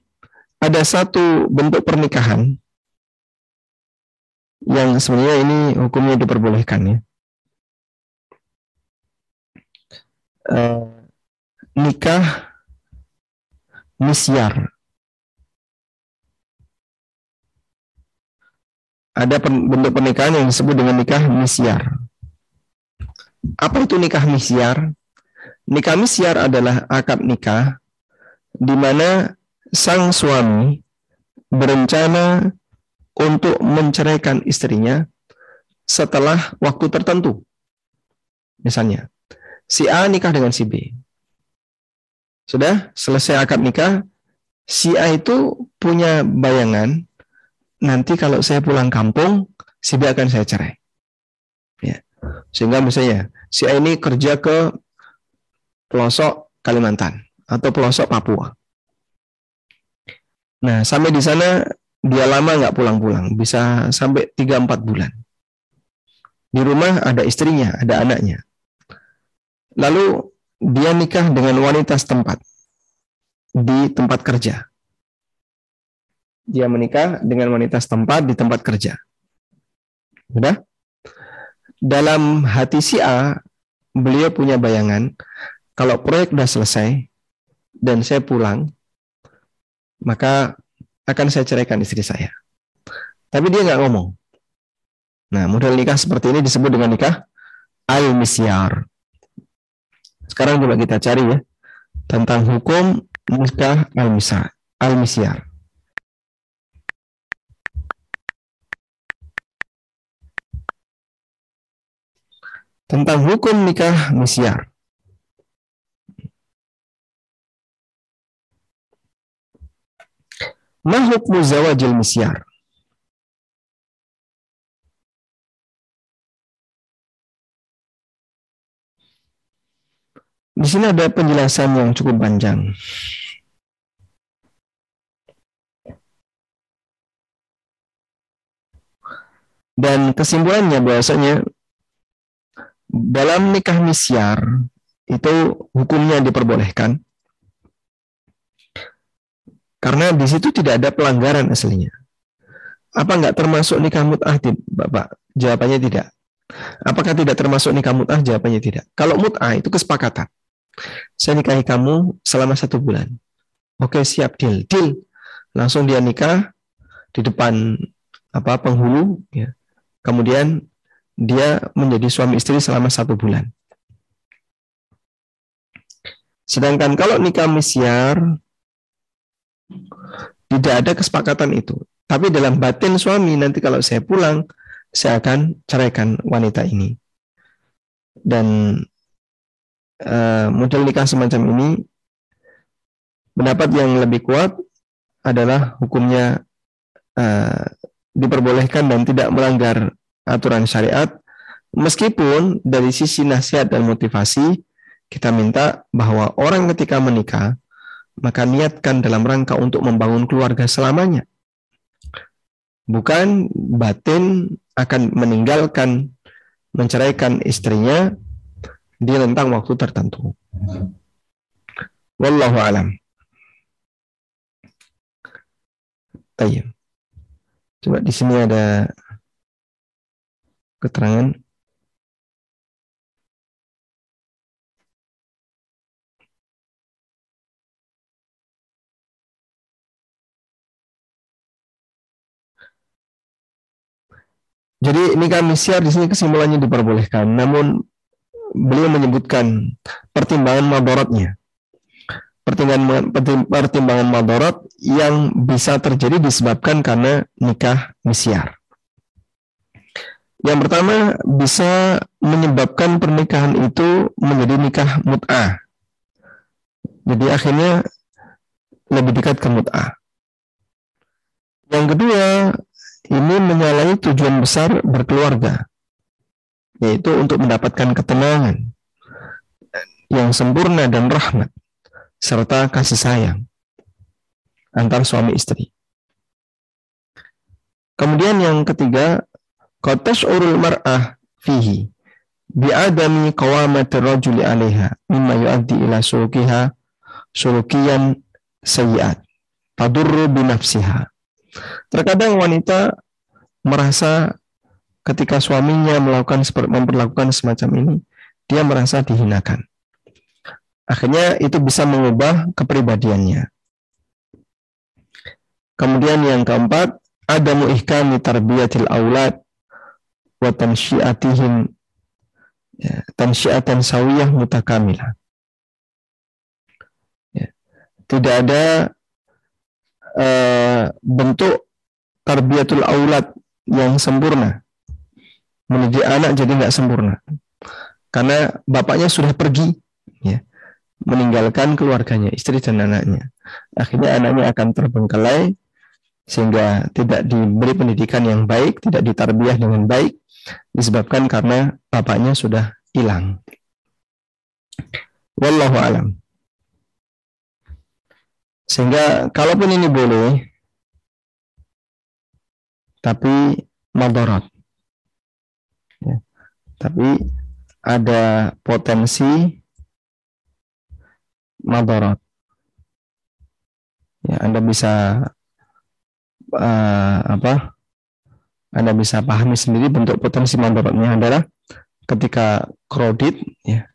ada satu bentuk pernikahan yang sebenarnya ini hukumnya diperbolehkan ya. uh, nikah misyar. Ada bentuk pernikahan yang disebut dengan nikah misyar. Apa itu nikah misyar? Nikah misyar adalah akad nikah di mana sang suami berencana untuk menceraikan istrinya setelah waktu tertentu. Misalnya, si A nikah dengan si B. Sudah selesai akad nikah, si A itu punya bayangan nanti kalau saya pulang kampung, si B akan saya cerai. Ya. Sehingga misalnya si A ini kerja ke pelosok Kalimantan atau pelosok Papua. Nah, sampai di sana dia lama nggak pulang-pulang, bisa sampai 3-4 bulan. Di rumah ada istrinya, ada anaknya. Lalu dia nikah dengan wanita setempat di tempat kerja. dia menikah dengan wanita setempat di tempat kerja. Sudah? Dalam hati si A, beliau punya bayangan kalau proyek sudah selesai dan saya pulang, maka akan saya ceraikan istri saya. Tapi dia nggak ngomong. Nah, model nikah seperti ini disebut dengan nikah al-misyar. Sekarang coba kita cari ya tentang hukum nikah al-misyar. Al-misyar. Tentang hukum nikah misyar. Ma hukmu zawajil misyar? Di sini ada penjelasan yang cukup panjang. Dan kesimpulannya bahwasanya dalam nikah misyar itu hukumnya diperbolehkan karena di situ tidak ada pelanggaran aslinya. Apa enggak termasuk nikah mut'ah, Bapak? Jawabannya tidak. Apakah tidak termasuk nikah mut'ah? Jawabannya tidak. Kalau mut'ah itu kesepakatan. Saya nikahi kamu selama satu bulan. Oke, siap deal. Deal. Langsung dia nikah di depan apa penghulu. Ya. Kemudian dia menjadi suami istri selama satu bulan. Sedangkan kalau nikah misyar tidak ada kesepakatan itu. Tapi dalam batin suami nanti kalau saya pulang saya akan ceraikan wanita ini. Dan uh, model nikah semacam ini pendapat yang lebih kuat adalah hukumnya uh, diperbolehkan dan tidak melanggar aturan syariat meskipun dari sisi nasihat dan motivasi kita minta bahwa orang ketika menikah maka niatkan dalam rangka untuk membangun keluarga selamanya bukan batin akan meninggalkan menceraikan istrinya di rentang waktu tertentu. Wallahu alam. Coba di sini ada keterangan Jadi nikah misyar di sini kesimpulannya diperbolehkan, namun beliau menyebutkan pertimbangan madaratnya. Pertimbangan pertimbangan madarat yang bisa terjadi disebabkan karena nikah misyar. Yang pertama bisa menyebabkan pernikahan itu menjadi nikah mut'ah. Jadi akhirnya lebih dekat ke mut'ah. Yang kedua, ini menyalahi tujuan besar berkeluarga, yaitu untuk mendapatkan ketenangan yang sempurna dan rahmat, serta kasih sayang antar suami istri. Kemudian yang ketiga, Qatas urul mar'ah fihi bi'adami qawamati rajuli alaiha mimma yuaddi ila sulukiha sulukiyan sayyiat tadurru binafsiha. Terkadang wanita merasa ketika suaminya melakukan memperlakukan semacam ini, dia merasa dihinakan. Akhirnya itu bisa mengubah kepribadiannya. Kemudian yang keempat, ada muihkami tarbiyatil aulad wa tansyiatihim ya, tansyiatan sawiyah mutakamilah. Ya. Tidak ada uh, bentuk tarbiyatul aulad yang sempurna. Mendidik anak jadi nggak sempurna. Karena bapaknya sudah pergi, ya, meninggalkan keluarganya, istri dan anaknya. Akhirnya anaknya akan terbengkalai sehingga tidak diberi pendidikan yang baik, tidak ditarbiah dengan baik, disebabkan karena bapaknya sudah hilang. Wallahu alam. Sehingga kalaupun ini boleh, tapi madarat. Ya. Tapi ada potensi madarat. Ya, Anda bisa eh, apa Anda bisa pahami sendiri bentuk potensi mandorotnya adalah ketika kredit ya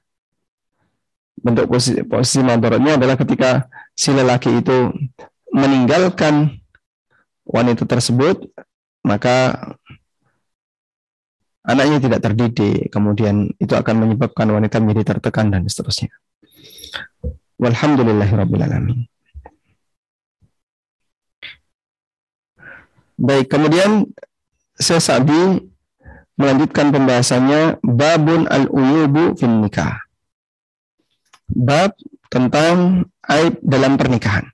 bentuk posisi, posisi mandorotnya adalah ketika si lelaki itu meninggalkan wanita tersebut maka anaknya tidak terdidik. Kemudian itu akan menyebabkan wanita menjadi tertekan dan seterusnya. Walhamdulillahirobbilalamin baik kemudian Sesabi melanjutkan pembahasannya babun al-uyubu fin nikah. Bab tentang aib dalam pernikahan.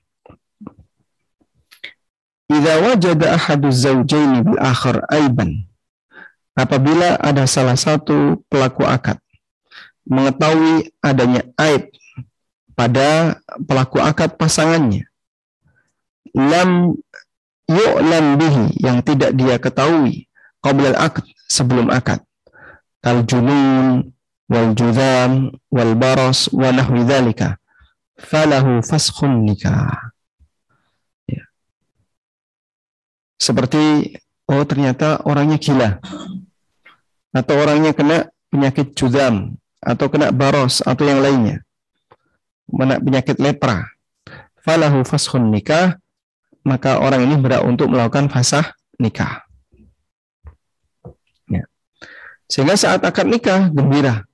Idza wajada ahadu zawjaini bil akhar aiban. Apabila ada salah satu pelaku akad mengetahui adanya aib pada pelaku akad pasangannya lam yu'lam bihi yang tidak dia ketahui qabla al-aqd sebelum akad kal junun wal judham wal baras wa nahwi dzalika falahu faskhun nikah. Ya. seperti oh ternyata orangnya gila. Atau orangnya kena penyakit judam atau kena baros atau yang lainnya. Kena penyakit lepra. Falahu faskhun nikah maka orang ini berhak untuk melakukan fasah nikah. Sehingga saat akad nikah gembira,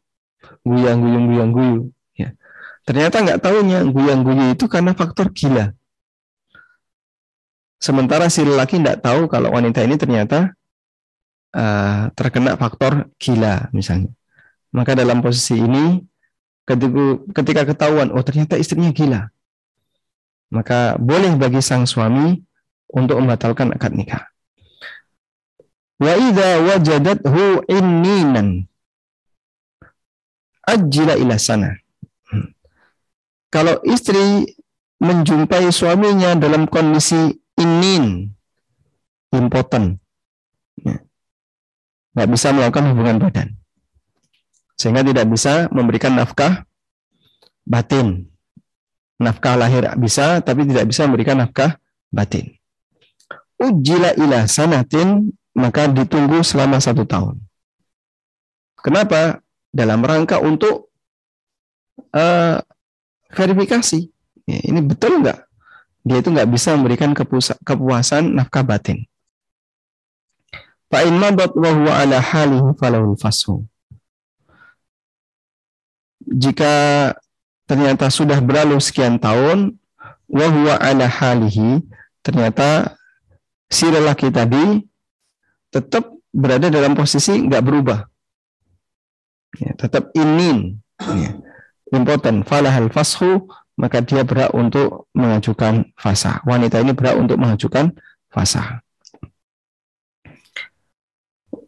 guyang guyung guyang guyu. Ya. Ternyata nggak tahunya guyang guyu itu karena faktor gila. Sementara si lelaki nggak tahu kalau wanita ini ternyata uh, terkena faktor gila misalnya. Maka dalam posisi ini ketika, ketika ketahuan oh ternyata istrinya gila, maka boleh bagi sang suami untuk membatalkan akad nikah. Wa idza wajadathu inninan ajila ila sana. Kalau istri menjumpai suaminya dalam kondisi inin, impoten, ya, nggak bisa melakukan hubungan badan, sehingga tidak bisa memberikan nafkah batin. Nafkah lahir bisa, tapi tidak bisa memberikan nafkah batin. Ujila ila sanatin maka ditunggu selama satu tahun. Kenapa? Dalam rangka untuk uh, verifikasi. Ya, ini betul nggak? Dia itu nggak bisa memberikan kepuasan nafkah batin. Fa'in mabat huwa ala halihi falahul fashu. Jika ternyata sudah berlalu sekian tahun, wa ala halihi, ternyata si lelaki tadi tetap berada dalam posisi nggak berubah. Ya, tetap inin. Ya. Important. Falahal fashu, maka dia berhak untuk mengajukan fasa. Wanita ini berhak untuk mengajukan fasa.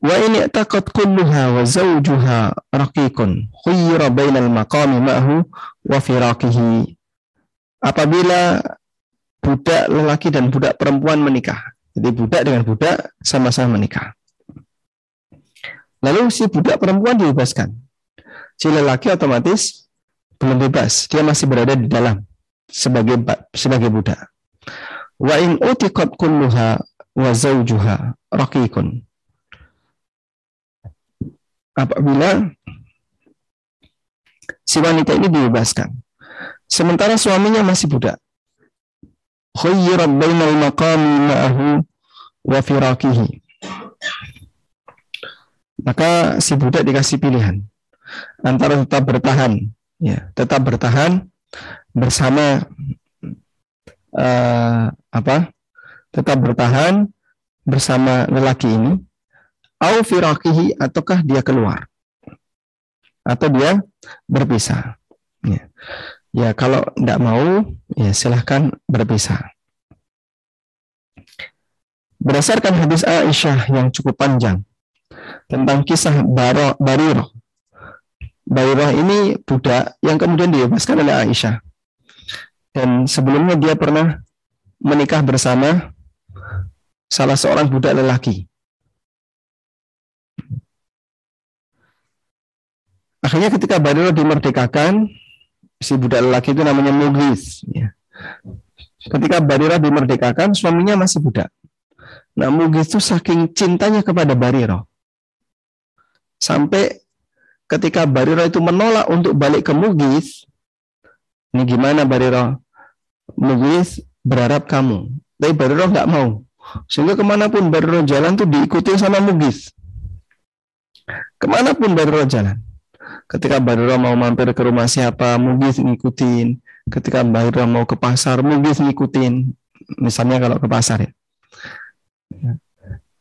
Wa ini takut kulluha wa zawjuha raqiqun khuyira bainal maqami ma'hu wa firaqihi. Apabila budak lelaki dan budak perempuan menikah, jadi budak dengan budak sama-sama menikah. Lalu si budak perempuan dibebaskan. Si lelaki otomatis belum bebas, dia masih berada di dalam sebagai sebagai budak. Wa in utiqat kulluha wa zawjuha raqiqun. Apabila si wanita ini dibebaskan, sementara suaminya masih budak, khuyyirat bainal maqami ma'ahu wa firaqihi. Maka si budak dikasih pilihan antara tetap bertahan, ya, tetap bertahan bersama uh, apa? Tetap bertahan bersama lelaki ini, au firaqihi ataukah dia keluar atau dia berpisah. Ya. Ya kalau tidak mau, ya silahkan berpisah. Berdasarkan hadis Aisyah yang cukup panjang tentang kisah Baro. Barirah ini budak yang kemudian dibebaskan oleh Aisyah. Dan sebelumnya dia pernah menikah bersama salah seorang budak lelaki. Akhirnya ketika Barirah dimerdekakan, si budak lelaki itu namanya Mughis. Ya. Ketika Barira dimerdekakan, suaminya masih budak. Nah, Mugis itu saking cintanya kepada Bariro. Sampai ketika Bariro itu menolak untuk balik ke Mugis, ini gimana Bariro? Mugis berharap kamu. Tapi Bariro nggak mau. Sehingga ke mana pun Bariro jalan tuh diikuti sama Mugis. Ke mana pun Bariro jalan. Ketika Bariro mau mampir ke rumah siapa, Mugis ngikutin. Ketika Bariro mau ke pasar, Mugis ngikutin. Misalnya kalau ke pasar ya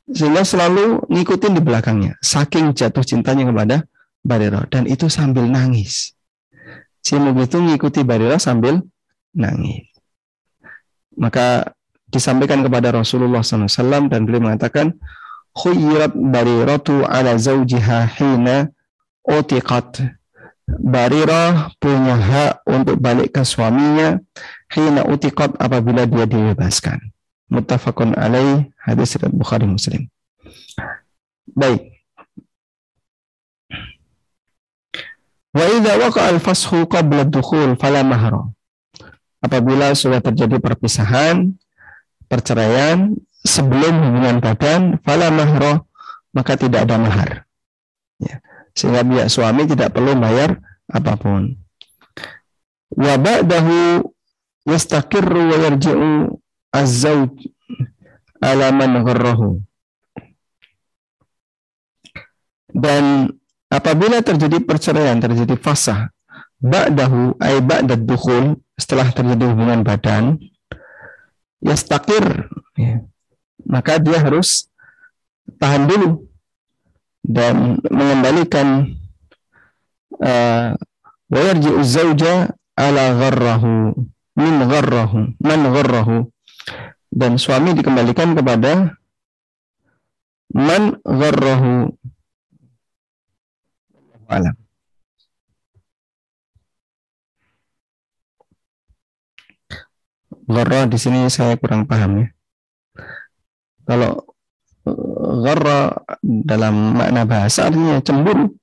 sehingga selalu ngikutin di belakangnya saking jatuh cintanya kepada Bariro dan itu sambil nangis. Si Mugi itu ngikuti Bariro sambil nangis. Maka disampaikan kepada Rasulullah SAW dan beliau mengatakan khuyyirat bariratu ala zawjiha hina utiqat. Barirah punya hak untuk balik ke suaminya hina utiqat apabila dia dibebaskan. Muttafaqun alaih hadis riwayat Bukhari Muslim. Baik. Wa idza waqa al-fashu qabla dukhul fala mahra. Apabila sudah terjadi perpisahan, perceraian sebelum hubungan badan, fala mahra, maka tidak ada mahar. Ya. Sehingga pihak suami tidak perlu bayar apa pun. Wa ba'dahu yastaqirru wa yarji'u az-zawj ala man gharrahu. Dan apabila terjadi perceraian, terjadi fasah, ba'dahu ay ba'dad dukhul, setelah terjadi hubungan badan, yastakir, ya, maka dia harus tahan dulu dan mengembalikan uh, wa yarji'u zauja ala gharrahu min gharrahu man gharrahu. Dan suami dikembalikan kepada man gharrahu alam. Gharra di sini saya kurang paham ya. Kalau eh, gharra dalam makna bahasa artinya cemburu.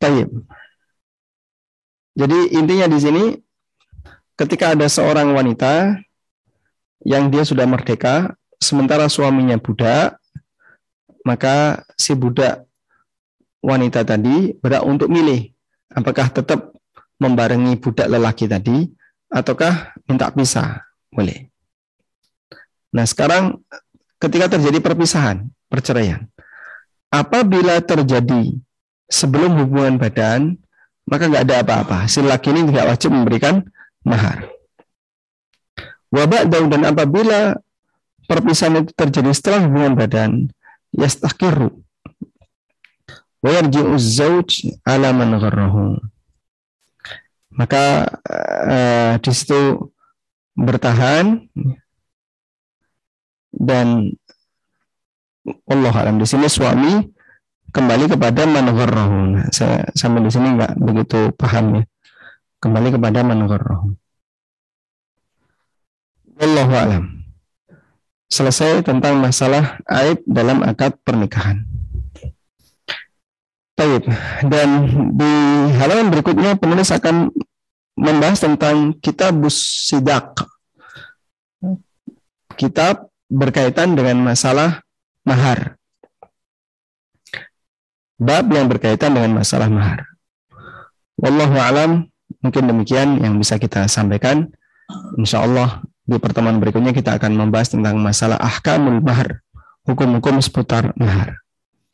Tayyib. Jadi intinya di sini ketika ada seorang wanita yang dia sudah merdeka, sementara suaminya budak, maka si budak wanita tadi berhak untuk milih apakah tetap membarengi budak lelaki tadi ataukah minta pisah. Boleh. Nah sekarang ketika terjadi perpisahan, perceraian, apabila terjadi sebelum hubungan badan, maka nggak ada apa-apa. Si laki ini tidak wajib memberikan mahar. Wabak dan apabila perpisahan itu terjadi setelah hubungan badan, yastakiru zauj ala man gharrahu. Maka uh, di situ bertahan dan Allah alam di sini suami kembali kepada man gharrahu. Saya sampai di sini nggak begitu paham ya kembali kepada man Wallahu alam. Selesai tentang masalah aib dalam akad pernikahan. Baik, dan di halaman berikutnya penulis akan membahas tentang kitab sidak. Kitab berkaitan dengan masalah mahar. Bab yang berkaitan dengan masalah mahar. Wallahu alam Mungkin demikian yang bisa kita sampaikan. Insya Allah di pertemuan berikutnya kita akan membahas tentang masalah ahkamul mahar, hukum-hukum seputar mahar.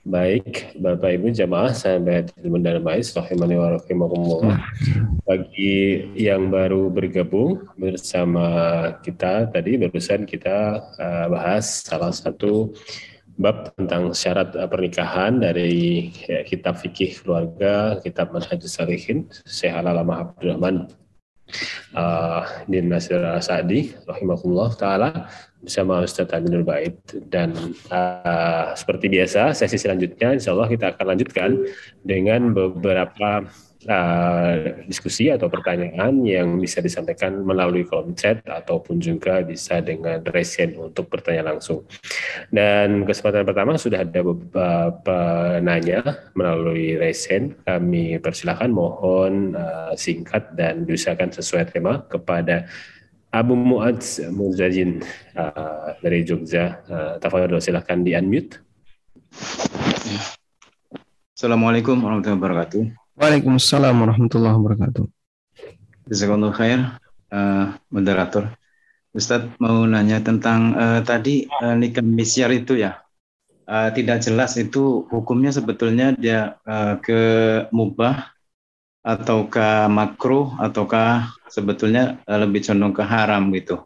Baik, Bapak Ibu jamaah sampai teman dan mais rahimani wa rahimakumullah. Bagi yang baru bergabung bersama kita tadi barusan kita uh, bahas salah satu bab tentang syarat uh, pernikahan dari ya, kitab fikih keluarga, kitab Manhajus Salihin, Syekh Alalama Abdurrahman uh, Din Nasir Sa'di rahimahullah taala bersama Ustadz Aminul Bait dan uh, seperti biasa sesi selanjutnya insya Allah kita akan lanjutkan dengan beberapa uh, diskusi atau pertanyaan yang bisa disampaikan melalui kolom chat ataupun juga bisa dengan resen untuk bertanya langsung. Dan kesempatan pertama sudah ada beberapa penanya melalui resen. Kami persilahkan mohon uh, singkat dan diusahakan sesuai tema kepada Abu Muadz Muzajin uh, dari Jogja. Uh, Tafadol silahkan di unmute. Assalamualaikum warahmatullahi wabarakatuh. Waalaikumsalam warahmatullahi wabarakatuh. Jazakallah khair, uh, moderator. Ustadz mau nanya tentang uh, tadi uh, nikah misyar itu ya. Uh, tidak jelas itu hukumnya sebetulnya dia uh, ke mubah ataukah makruh ataukah sebetulnya eh, lebih condong ke haram gitu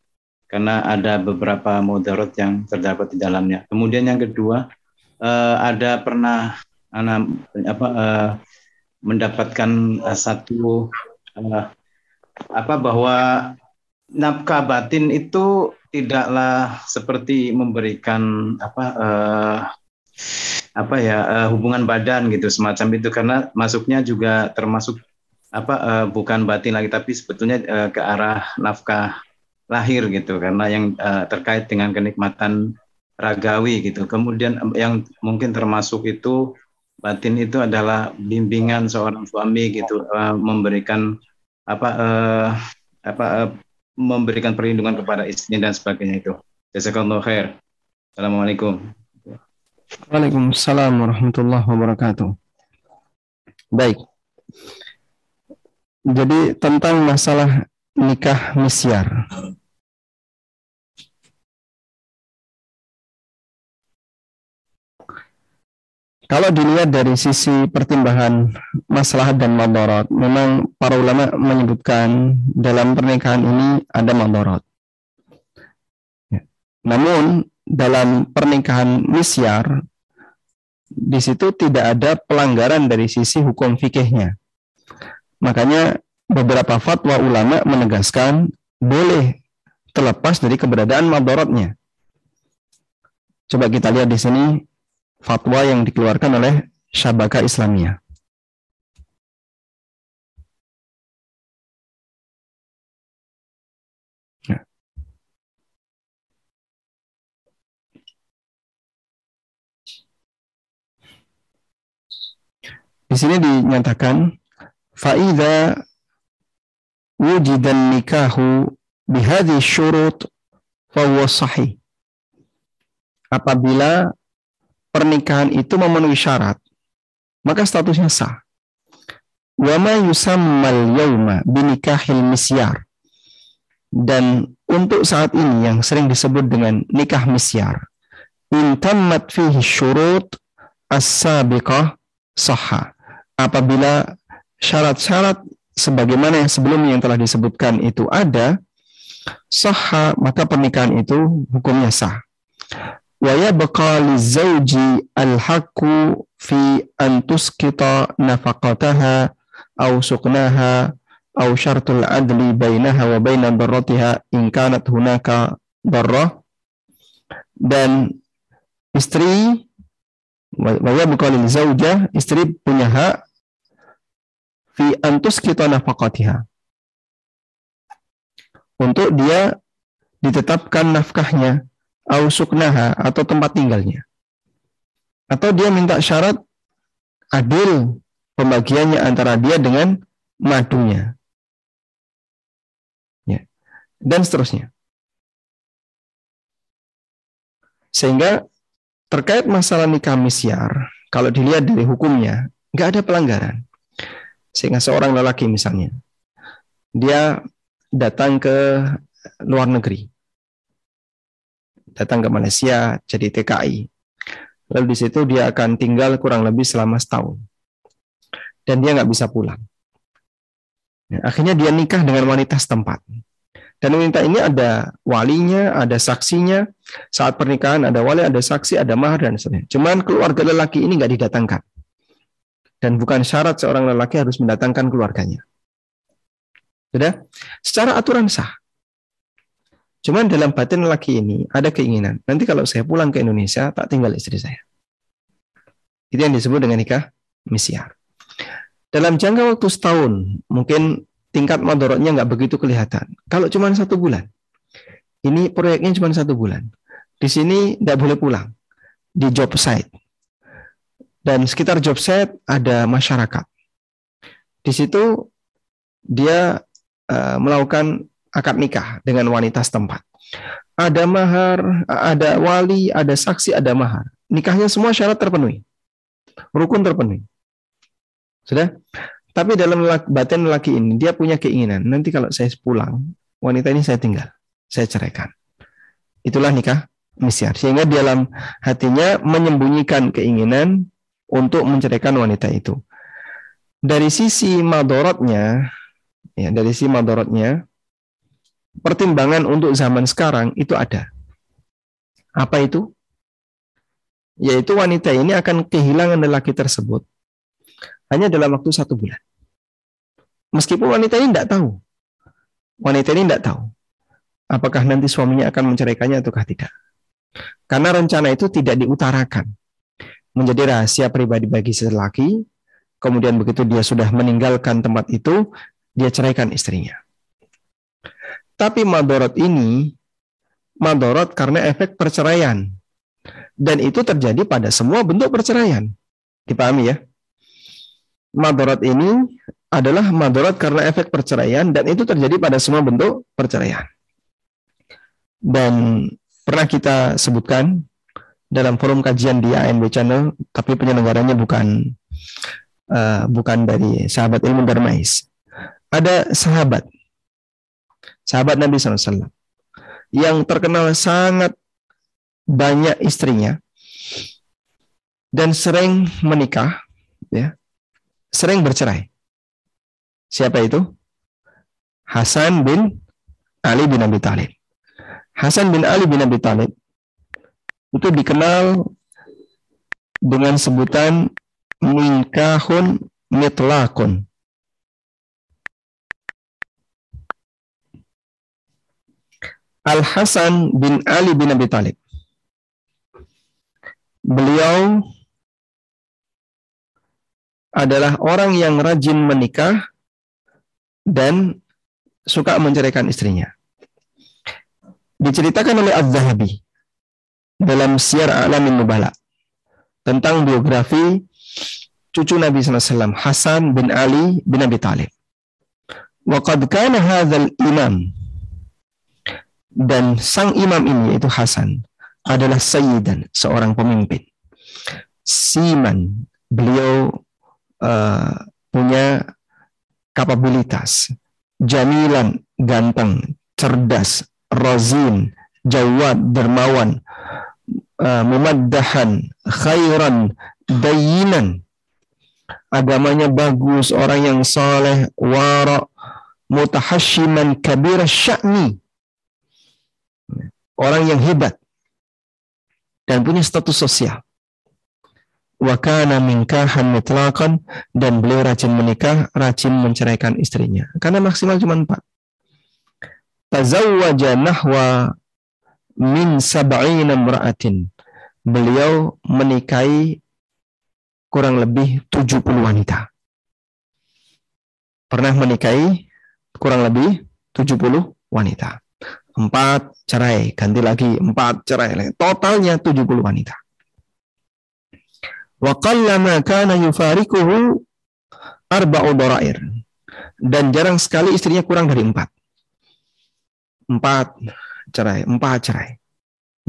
karena ada beberapa mudarat yang terdapat di dalamnya. Kemudian yang kedua uh, ada pernah anak apa uh, mendapatkan uh, satu uh, apa bahwa nafkah batin itu tidaklah seperti memberikan apa uh, apa ya uh, hubungan badan gitu semacam itu karena masuknya juga termasuk apa uh, bukan batin lagi tapi sebetulnya uh, ke arah nafkah lahir gitu karena yang uh, terkait dengan kenikmatan ragawi gitu. Kemudian yang mungkin termasuk itu batin itu adalah bimbingan seorang suami gitu uh, memberikan apa uh, apa uh, memberikan perlindungan kepada istrinya dan sebagainya itu. Jazakallahu khair. Assalamualaikum. Waalaikumsalam warahmatullahi wabarakatuh. Baik. Jadi tentang masalah nikah misyar. Kalau dilihat dari sisi pertimbangan masalah dan madarat, memang para ulama menyebutkan dalam pernikahan ini ada madarat. Ya. Namun dalam pernikahan misyar di situ tidak ada pelanggaran dari sisi hukum fikihnya. Makanya beberapa fatwa ulama menegaskan boleh terlepas dari keberadaan madorotnya. Coba kita lihat di sini fatwa yang dikeluarkan oleh Syabaka Islamiyah. Di sini dinyatakan faida wujidan nikahu bihadhi syurut fahuwa sahih. Apabila pernikahan itu memenuhi syarat, maka statusnya sah. Wa ma yusammal yawma binikahil misyar. Dan untuk saat ini yang sering disebut dengan nikah misyar, intammat fihi syurut as-sabiqah sahha apabila syarat-syarat sebagaimana yang sebelumnya yang telah disebutkan itu ada, sah maka pernikahan itu hukumnya sah. Wa yabqa lizawji al-haqqu fi an tuskita nafaqataha aw suqnaha aw syartul adli bainaha wa baina darratiha in kanat hunaka darrah dan istri Waya bukalil zauja, istri punya hak fi antus kita nafakatiha. Untuk dia ditetapkan nafkahnya, au suknaha, atau tempat tinggalnya. Atau dia minta syarat adil pembagiannya antara dia dengan madunya. Ya. Dan seterusnya. Sehingga Terkait masalah nikah misyar, kalau dilihat dari hukumnya, nggak ada pelanggaran. Sehingga seorang lelaki misalnya, dia datang ke luar negeri, datang ke Malaysia jadi TKI. Lalu di situ dia akan tinggal kurang lebih selama setahun. Dan dia nggak bisa pulang. akhirnya dia nikah dengan wanita setempat. Dan wanita ini ada walinya, ada saksinya. Saat pernikahan ada wali, ada saksi, ada mahar dan sebagainya. Cuman keluarga lelaki ini nggak didatangkan. Dan bukan syarat seorang lelaki harus mendatangkan keluarganya. Sudah? Secara aturan sah. Cuman dalam batin laki ini ada keinginan, nanti kalau saya pulang ke Indonesia, tak tinggal istri saya. Itu yang disebut dengan nikah misyar. Dalam jangka waktu setahun, mungkin tingkat madorotnya nggak begitu kelihatan. Kalau cuma satu bulan, ini proyeknya cuma satu bulan. Di sini tidak boleh pulang di job site. Dan sekitar job site ada masyarakat. Di situ dia uh, melakukan akad nikah dengan wanita setempat. Ada mahar, ada wali, ada saksi, ada mahar. Nikahnya semua syarat terpenuhi. Rukun terpenuhi. Sudah? Tapi dalam batin laki ini, dia punya keinginan. Nanti kalau saya pulang, wanita ini saya tinggal. Saya ceraikan. Itulah nikah misyar. Sehingga dalam hatinya menyembunyikan keinginan untuk menceraikan wanita itu. Dari sisi madorotnya, ya, dari sisi madorotnya, pertimbangan untuk zaman sekarang itu ada. Apa itu? Yaitu wanita ini akan kehilangan lelaki tersebut hanya dalam waktu satu bulan. Meskipun wanita ini tidak tahu. Wanita ini tidak tahu. Apakah nanti suaminya akan menceraikannya ataukah tidak. Karena rencana itu tidak diutarakan. Menjadi rahasia pribadi bagi si lelaki. Kemudian begitu dia sudah meninggalkan tempat itu, dia ceraikan istrinya. Tapi madorot ini madorot karena efek perceraian. Dan itu terjadi pada semua bentuk perceraian. Dipahami ya? Madorot ini adalah madorot karena efek perceraian dan itu terjadi pada semua bentuk perceraian. Dan pernah kita sebutkan dalam forum kajian di ANB Channel, tapi penyelenggaranya bukan uh, bukan dari sahabat ilmu Darmais. Ada sahabat sahabat Nabi SAW, yang terkenal sangat banyak istrinya dan sering menikah, ya, sering bercerai. Siapa itu? Hasan bin Ali bin Abi Thalib. Hasan bin Ali bin Abi Thalib itu dikenal dengan sebutan minkahun mitlakun Al Hasan bin Ali bin Abi Thalib. Beliau adalah orang yang rajin menikah dan suka menceraikan istrinya. Diceritakan oleh Az-Zahabi dalam Syiar Alamin Nubala tentang biografi cucu Nabi SAW, Hasan bin Ali bin Abi Talib. Waqad kana hadzal imam dan sang imam ini yaitu Hasan adalah sayyidan, seorang pemimpin. Siman, beliau uh, punya kapabilitas. Jamilan, ganteng, cerdas, rozin, jawad, dermawan, uh, khairan, dayinan. Agamanya bagus, orang yang saleh, wara, mutahashiman kabir sya'ni orang yang hebat dan punya status sosial. Wa kana minkahan mutlaqan dan beliau rajin menikah, rajin menceraikan istrinya. Karena maksimal cuma empat. Tazawwaja nahwa min sab'ina mra'atin. Beliau menikahi kurang lebih 70 wanita. Pernah menikahi kurang lebih 70 wanita empat cerai, ganti lagi empat cerai, totalnya 70 wanita. Wa qallama kana yufarikuhu arba'u. Dan jarang sekali istrinya kurang dari empat. Empat cerai, empat cerai.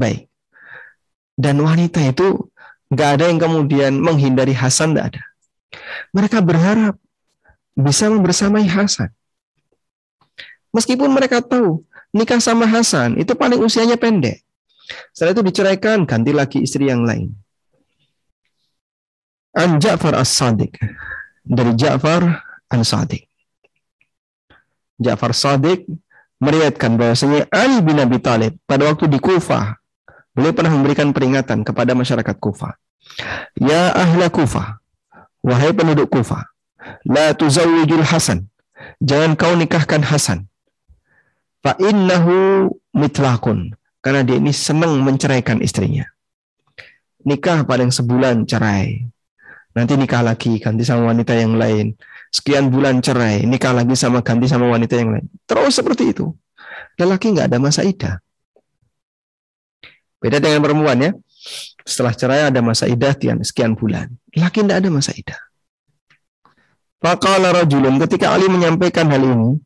Baik. Dan wanita itu nggak ada yang kemudian menghindari Hasan, tidak ada. Mereka berharap bisa membersamai Hasan. Meskipun mereka tahu nikah sama Hasan itu paling usianya pendek. Setelah itu diceraikan, ganti lagi istri yang lain. An Ja'far As-Sadiq. Dari Ja'far An-Sadiq. Ja'far Sadiq meriatkan bahwasanya Ali bin Abi Thalib pada waktu di Kufah, beliau pernah memberikan peringatan kepada masyarakat Kufah. Ya ahla Kufah, wahai penduduk Kufah, la tuzawwijul Hasan, jangan kau nikahkan Hasan. Fa innahu mitlakun. Karena dia ini senang menceraikan istrinya. Nikah paling sebulan cerai. Nanti nikah lagi, ganti sama wanita yang lain. Sekian bulan cerai, nikah lagi sama ganti sama wanita yang lain. Terus seperti itu. Lelaki nggak ada masa idah. Beda dengan perempuan ya. Setelah cerai ada masa idah sekian bulan. Laki tidak ada masa idah. Faqala rajulun ketika Ali menyampaikan hal ini,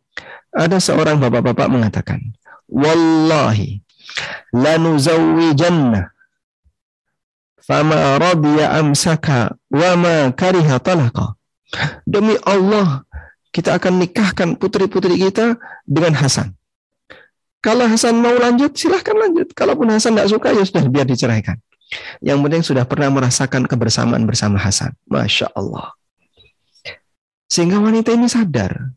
ada seorang bapak-bapak mengatakan, "Wallahi lanuzawwijanna fama radiya amsaka wa ma kariha talaqa." Demi Allah, kita akan nikahkan putri-putri kita dengan Hasan. Kalau Hasan mau lanjut, silahkan lanjut. Kalaupun Hasan tidak suka, ya sudah biar diceraikan. Yang penting sudah pernah merasakan kebersamaan bersama Hasan. Masya Allah. Sehingga wanita ini sadar.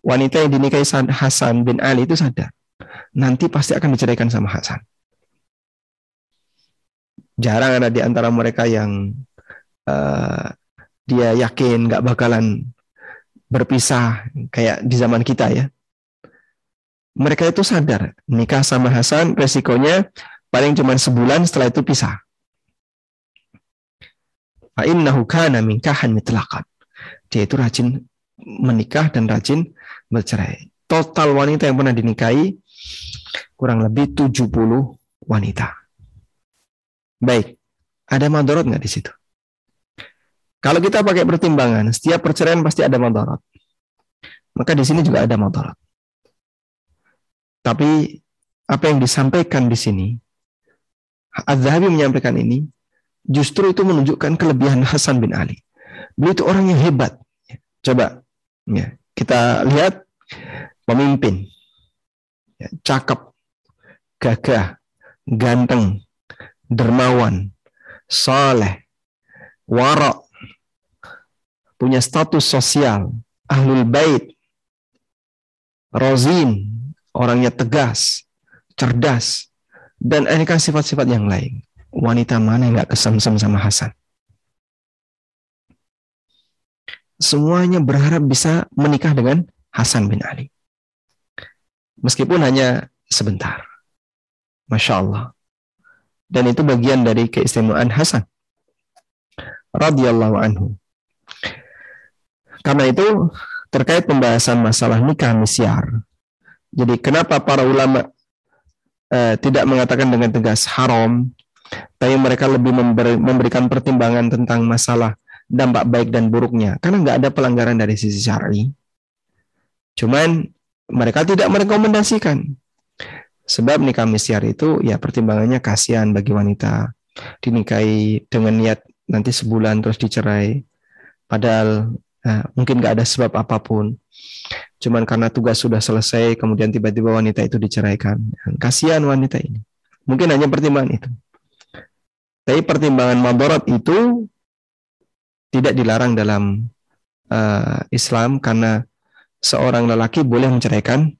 Wanita yang dinikahi Hasan bin Ali itu sadar. Nanti pasti akan diceraikan sama Hasan. Jarang ada di antara mereka yang uh, dia yakin nggak bakalan berpisah kayak di zaman kita ya. Mereka itu sadar nikah sama Hasan resikonya paling cuma sebulan setelah itu pisah. Fa innahu kana minkahan mitlaqan. Dia itu rajin menikah dan rajin bercerai. Total wanita yang pernah dinikahi kurang lebih 70 wanita. Baik, ada madorot nggak di situ? Kalau kita pakai pertimbangan, setiap perceraian pasti ada madorot. Maka di sini juga ada madorot. Tapi apa yang disampaikan di sini Az-Zahabi menyampaikan ini justru itu menunjukkan kelebihan Hasan bin Ali. Beliau itu orang yang hebat. Coba ya, kita lihat pemimpin, ya, cakep, gagah, ganteng, dermawan, soleh, warok, punya status sosial, ahlul bait, rozin, orangnya tegas, cerdas, dan aneka sifat-sifat yang lain. Wanita mana yang nggak kesemsem sama Hasan? Semuanya berharap bisa menikah dengan Hasan bin Ali. Meskipun hanya sebentar. Masya Allah. Dan itu bagian dari keistimewaan Hasan. radhiyallahu anhu. Karena itu terkait pembahasan masalah nikah misyar. Jadi kenapa para ulama eh, tidak mengatakan dengan tegas haram, tapi mereka lebih memberi, memberikan pertimbangan tentang masalah dampak baik dan buruknya, karena nggak ada pelanggaran dari sisi syar'i. Cuman mereka tidak merekomendasikan. Sebab nikah misyar itu ya pertimbangannya kasihan bagi wanita dinikahi dengan niat nanti sebulan terus dicerai. Padahal eh, mungkin nggak ada sebab apa pun cuman karena tugas sudah selesai kemudian tiba-tiba wanita itu diceraikan. Kasihan wanita ini. Mungkin hanya pertimbangan itu. Tapi pertimbangan mabarat itu tidak dilarang dalam uh, Islam karena seorang lelaki boleh menceraikan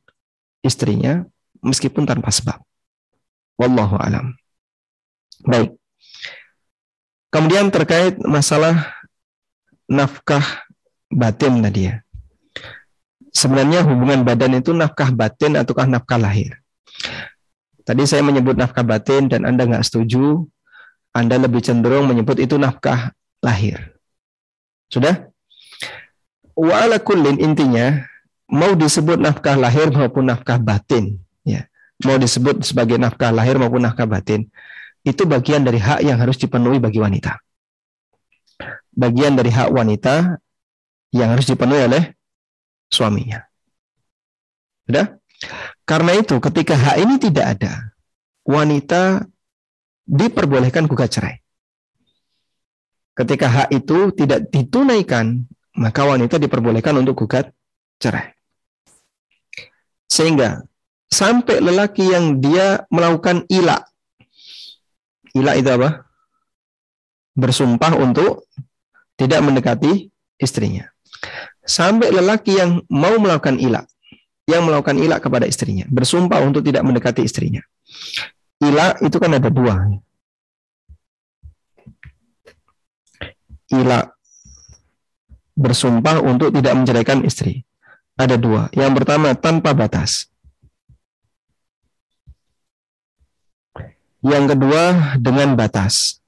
istrinya meskipun tanpa sebab. Wallahu alam. Baik. Kemudian terkait masalah nafkah batin tadi ya sebenarnya hubungan badan itu nafkah batin ataukah nafkah lahir? Tadi saya menyebut nafkah batin dan Anda nggak setuju, Anda lebih cenderung menyebut itu nafkah lahir. Sudah? Wa intinya mau disebut nafkah lahir maupun nafkah batin. Mau disebut sebagai nafkah lahir maupun nafkah batin, itu bagian dari hak yang harus dipenuhi bagi wanita. Bagian dari hak wanita yang harus dipenuhi oleh suaminya. Sudah? Karena itu ketika hak ini tidak ada, wanita diperbolehkan gugat cerai. Ketika hak itu tidak ditunaikan, maka wanita diperbolehkan untuk gugat cerai. Sehingga sampai lelaki yang dia melakukan ila. Ila itu apa? Bersumpah untuk tidak mendekati istrinya sampai lelaki yang mau melakukan ilak, yang melakukan ilak kepada istrinya, bersumpah untuk tidak mendekati istrinya. Ilak itu kan ada dua. Ilak bersumpah untuk tidak menceraikan istri. ada dua. Yang pertama tanpa batas. Yang kedua dengan batas.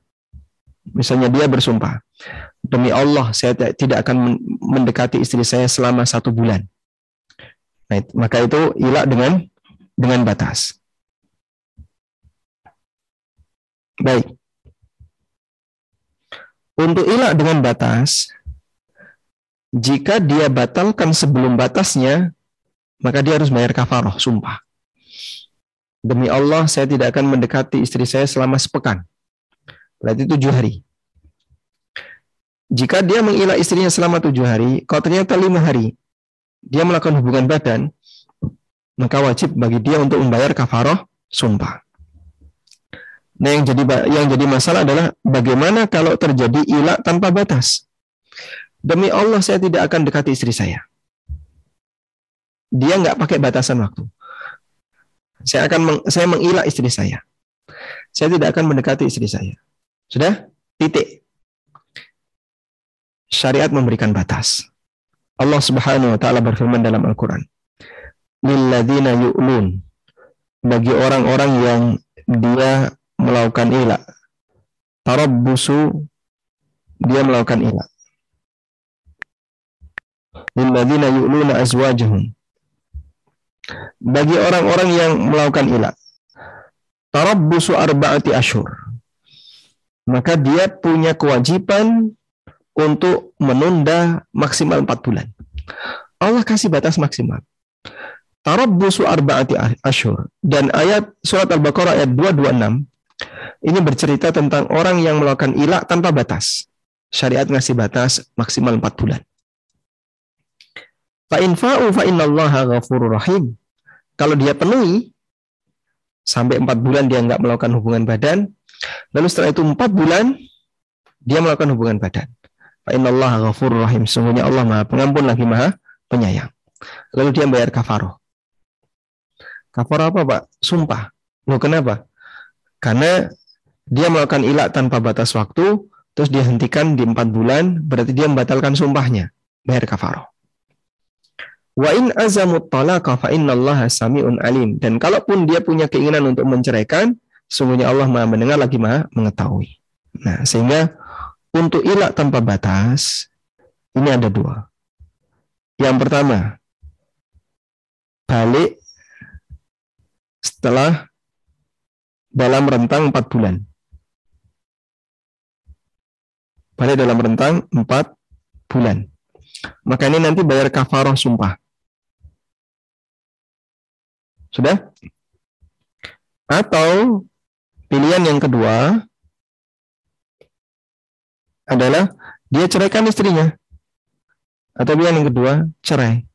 Misalnya dia bersumpah, demi Allah saya tidak akan mendekati istri saya selama satu bulan. Nah, maka itu ilah dengan dengan batas. Baik. Untuk ilah dengan batas, jika dia batalkan sebelum batasnya, maka dia harus bayar kafaroh, sumpah. Demi Allah, saya tidak akan mendekati istri saya selama sepekan. Berarti tujuh hari. Jika dia mengilah istrinya selama tujuh hari, kalau ternyata lima hari dia melakukan hubungan badan, maka wajib bagi dia untuk membayar kafaroh sumpah. Nah, yang jadi yang jadi masalah adalah bagaimana kalau terjadi ilah tanpa batas. Demi Allah saya tidak akan dekati istri saya. Dia nggak pakai batasan waktu. Saya akan meng, saya mengilah istri saya. Saya tidak akan mendekati istri saya. Sudah? Titik. Syariat memberikan batas. Allah Subhanahu wa taala berfirman dalam Al-Qur'an, "Lilladzina yu'lun" bagi orang-orang yang dia melakukan ilah. Tarabbusu dia melakukan ilah. Lilladzina yu'luna azwajahum bagi orang-orang yang melakukan ilah. Tarabbusu arba'ati asyur. Maka dia punya kewajiban untuk menunda maksimal 4 bulan. Allah kasih batas maksimal. Tarabbusu arba'ati asyur. Dan ayat surat Al-Baqarah ayat 226 ini bercerita tentang orang yang melakukan ilah tanpa batas. Syariat ngasih batas maksimal 4 bulan. Fa in fa'u fa innallaha rahim. Kalau dia penuhi sampai empat bulan dia nggak melakukan hubungan badan, lalu setelah itu empat bulan dia melakukan hubungan badan. Fa innallaha ghafurur rahim. Sungguhnya Allah Maha Pengampun lagi Maha Penyayang. Lalu dia bayar kafaroh. Kafaroh apa, Pak? Sumpah. Loh, kenapa? Karena dia melakukan ilah tanpa batas waktu, terus dihentikan di empat bulan, berarti dia membatalkan sumpahnya. Bayar kafaroh. Wa in azamut talaqa fa innallaha samiun alim. Dan kalaupun dia punya keinginan untuk menceraikan, sungguhnya Allah Maha mendengar lagi Maha mengetahui. Nah, sehingga untuk ilah tanpa batas ini ada dua. Yang pertama, balik setelah dalam rentang empat bulan. Balik dalam rentang empat bulan. Maka ini nanti bayar kafaroh sumpah. Sudah? Atau pilihan yang kedua adalah dia ceraikan istrinya. Atau pilihan yang kedua, cerai.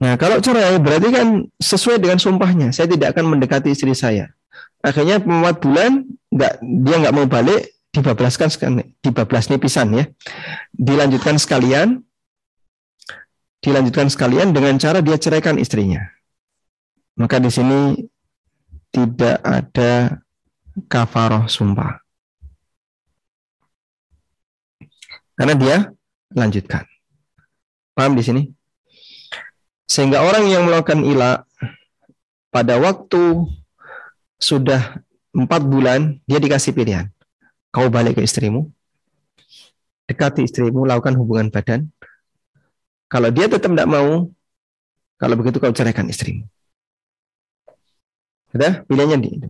Nah, kalau cerai berarti kan sesuai dengan sumpahnya. Saya tidak akan mendekati istri saya. Akhirnya empat bulan nggak dia nggak mau balik, dibablaskan dibablas pisan ya. Dilanjutkan sekalian dilanjutkan sekalian dengan cara dia ceraikan istrinya. Maka di sini tidak ada kafaroh sumpah. Karena dia lanjutkan. Paham di sini? Sehingga orang yang melakukan ilah pada waktu sudah empat bulan, dia dikasih pilihan. Kau balik ke istrimu, dekati istrimu, lakukan hubungan badan, kalau dia tetap tidak mau, kalau begitu kau ceraikan istrimu. Sudah? Pilihannya di itu.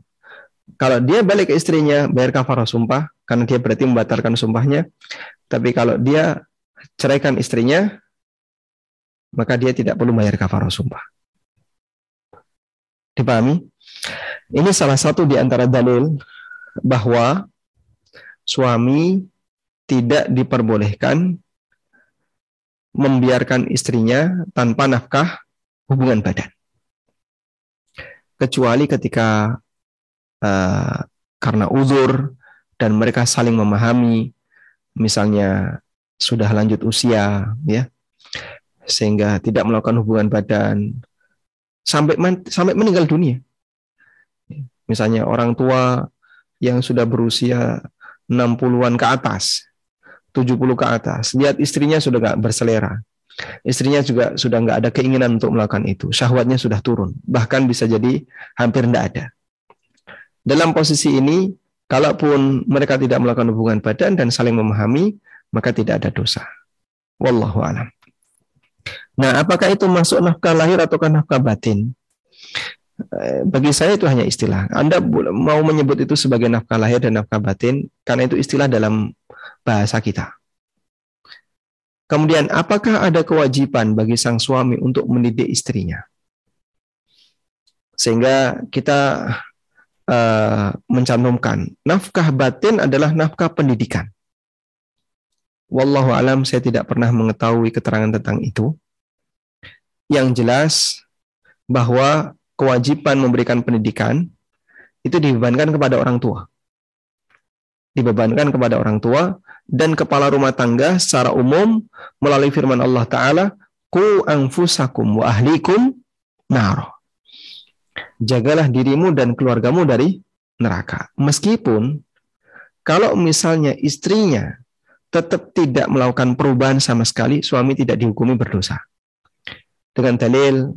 Kalau dia balik ke istrinya, bayar kafarah sumpah, karena dia berarti membatalkan sumpahnya. Tapi kalau dia ceraikan istrinya, maka dia tidak perlu bayar kafarah sumpah. Dipahami? Ini salah satu di antara dalil bahwa suami tidak diperbolehkan membiarkan istrinya tanpa nafkah hubungan badan. Kecuali ketika uh, karena uzur dan mereka saling memahami, misalnya sudah lanjut usia, ya, sehingga tidak melakukan hubungan badan sampai sampai meninggal dunia. Misalnya orang tua yang sudah berusia 60-an ke atas, 70 ke atas, lihat istrinya sudah nggak berselera. Istrinya juga sudah nggak ada keinginan untuk melakukan itu. Syahwatnya sudah turun. Bahkan bisa jadi hampir tidak ada. Dalam posisi ini, kalaupun mereka tidak melakukan hubungan badan dan saling memahami, maka tidak ada dosa. Wallahu a'lam. Nah, apakah itu masuk nafkah lahir atau nafkah batin? Eh, bagi saya itu hanya istilah. Anda mau menyebut itu sebagai nafkah lahir dan nafkah batin karena itu istilah dalam bahasa kita. Kemudian, apakah ada kewajiban bagi sang suami untuk mendidik istrinya? Sehingga kita uh, mencantumkan nafkah batin adalah nafkah pendidikan. Wallahu alam, saya tidak pernah mengetahui keterangan tentang itu. Yang jelas bahwa kewajiban memberikan pendidikan itu dibebankan kepada orang tua. Dibebankan kepada orang tua dan kepala rumah tangga secara umum melalui firman Allah Ta'ala, Ku anfusakum wa ahlikum naro. Jagalah dirimu dan keluargamu dari neraka. Meskipun kalau misalnya istrinya tetap tidak melakukan perubahan sama sekali, suami tidak dihukumi berdosa. Dengan dalil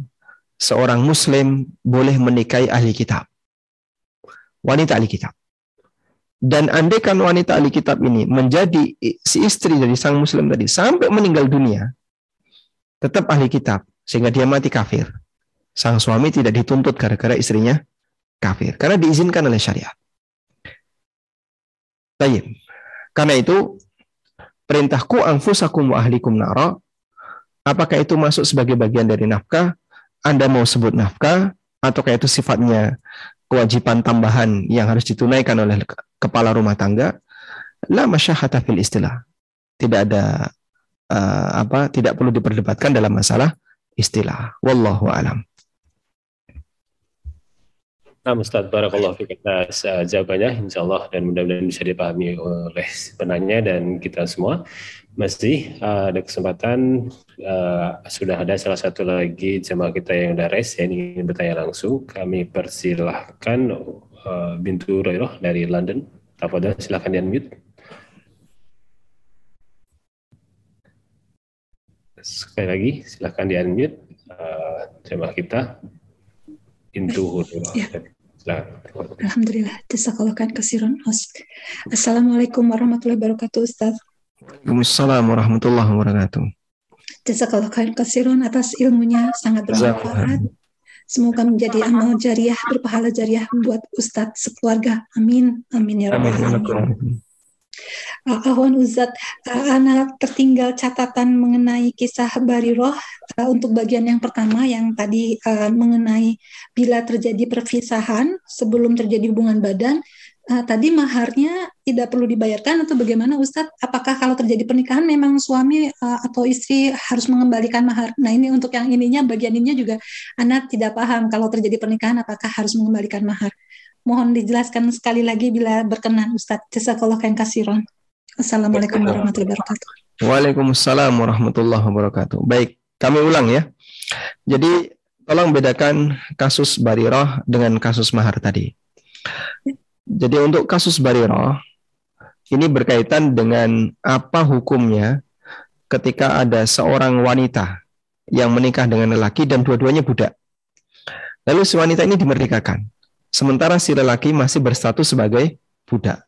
seorang muslim boleh menikahi ahli kitab. Wanita ahli kitab. Dan andaikan wanita ahli kitab ini menjadi si istri dari sang muslim tadi sampai meninggal dunia, tetap ahli kitab sehingga dia mati kafir. Sang suami tidak dituntut gara-gara istrinya kafir karena diizinkan oleh syariat. Baik. Karena itu perintahku anfusakum wa ahlikum nara apakah itu masuk sebagai bagian dari nafkah? Anda mau sebut nafkah ataukah itu sifatnya kewajiban tambahan yang harus ditunaikan oleh kepala rumah tangga, la masyahata fil istilah. Tidak ada uh, apa, tidak perlu diperdebatkan dalam masalah istilah. Wallahu alam. Nah, Ustaz Barakallah atas uh, jawabannya, insya Allah, dan mudah-mudahan bisa dipahami oleh penanya dan kita semua. Masih uh, ada kesempatan, uh, sudah ada salah satu lagi jemaah kita yang udah res, yang ingin bertanya langsung. Kami persilahkan uh, Bintu Royroh dari London. Tafadhol, silahkan di unmute. Sekali lagi, silahkan di unmute uh, jemaah kita. Bintu Royroh. Ya. Alhamdulillah. Jazakallah kasiron. Assalamualaikum warahmatullahi wabarakatuh Ustaz. Waalaikumsalam warahmatullahi wabarakatuh. Jazakallah kan kasiron atas ilmunya sangat bermanfaat. Semoga menjadi amal jariah, berpahala jariah buat Ustadz sekeluarga. Amin. Amin ya Rabbal Alamin. Uh, Ahwan Uzat, uh, anak tertinggal catatan mengenai kisah Bariroh uh, untuk bagian yang pertama yang tadi uh, mengenai bila terjadi perpisahan sebelum terjadi hubungan badan, uh, tadi maharnya tidak perlu dibayarkan atau bagaimana Ustadz? Apakah kalau terjadi pernikahan memang suami uh, atau istri harus mengembalikan mahar? Nah ini untuk yang ininya bagian ininya juga anak tidak paham kalau terjadi pernikahan apakah harus mengembalikan mahar. Mohon dijelaskan sekali lagi bila berkenan Ustadz. Jazakallah khair kasiron. Assalamualaikum warahmatullahi wabarakatuh. Waalaikumsalam warahmatullahi wabarakatuh. Baik, kami ulang ya. Jadi tolong bedakan kasus Barirah dengan kasus mahar tadi. Jadi untuk kasus Barirah ini berkaitan dengan apa hukumnya ketika ada seorang wanita yang menikah dengan lelaki dan dua-duanya budak. Lalu si wanita ini dimerdekakan sementara si lelaki masih berstatus sebagai budak.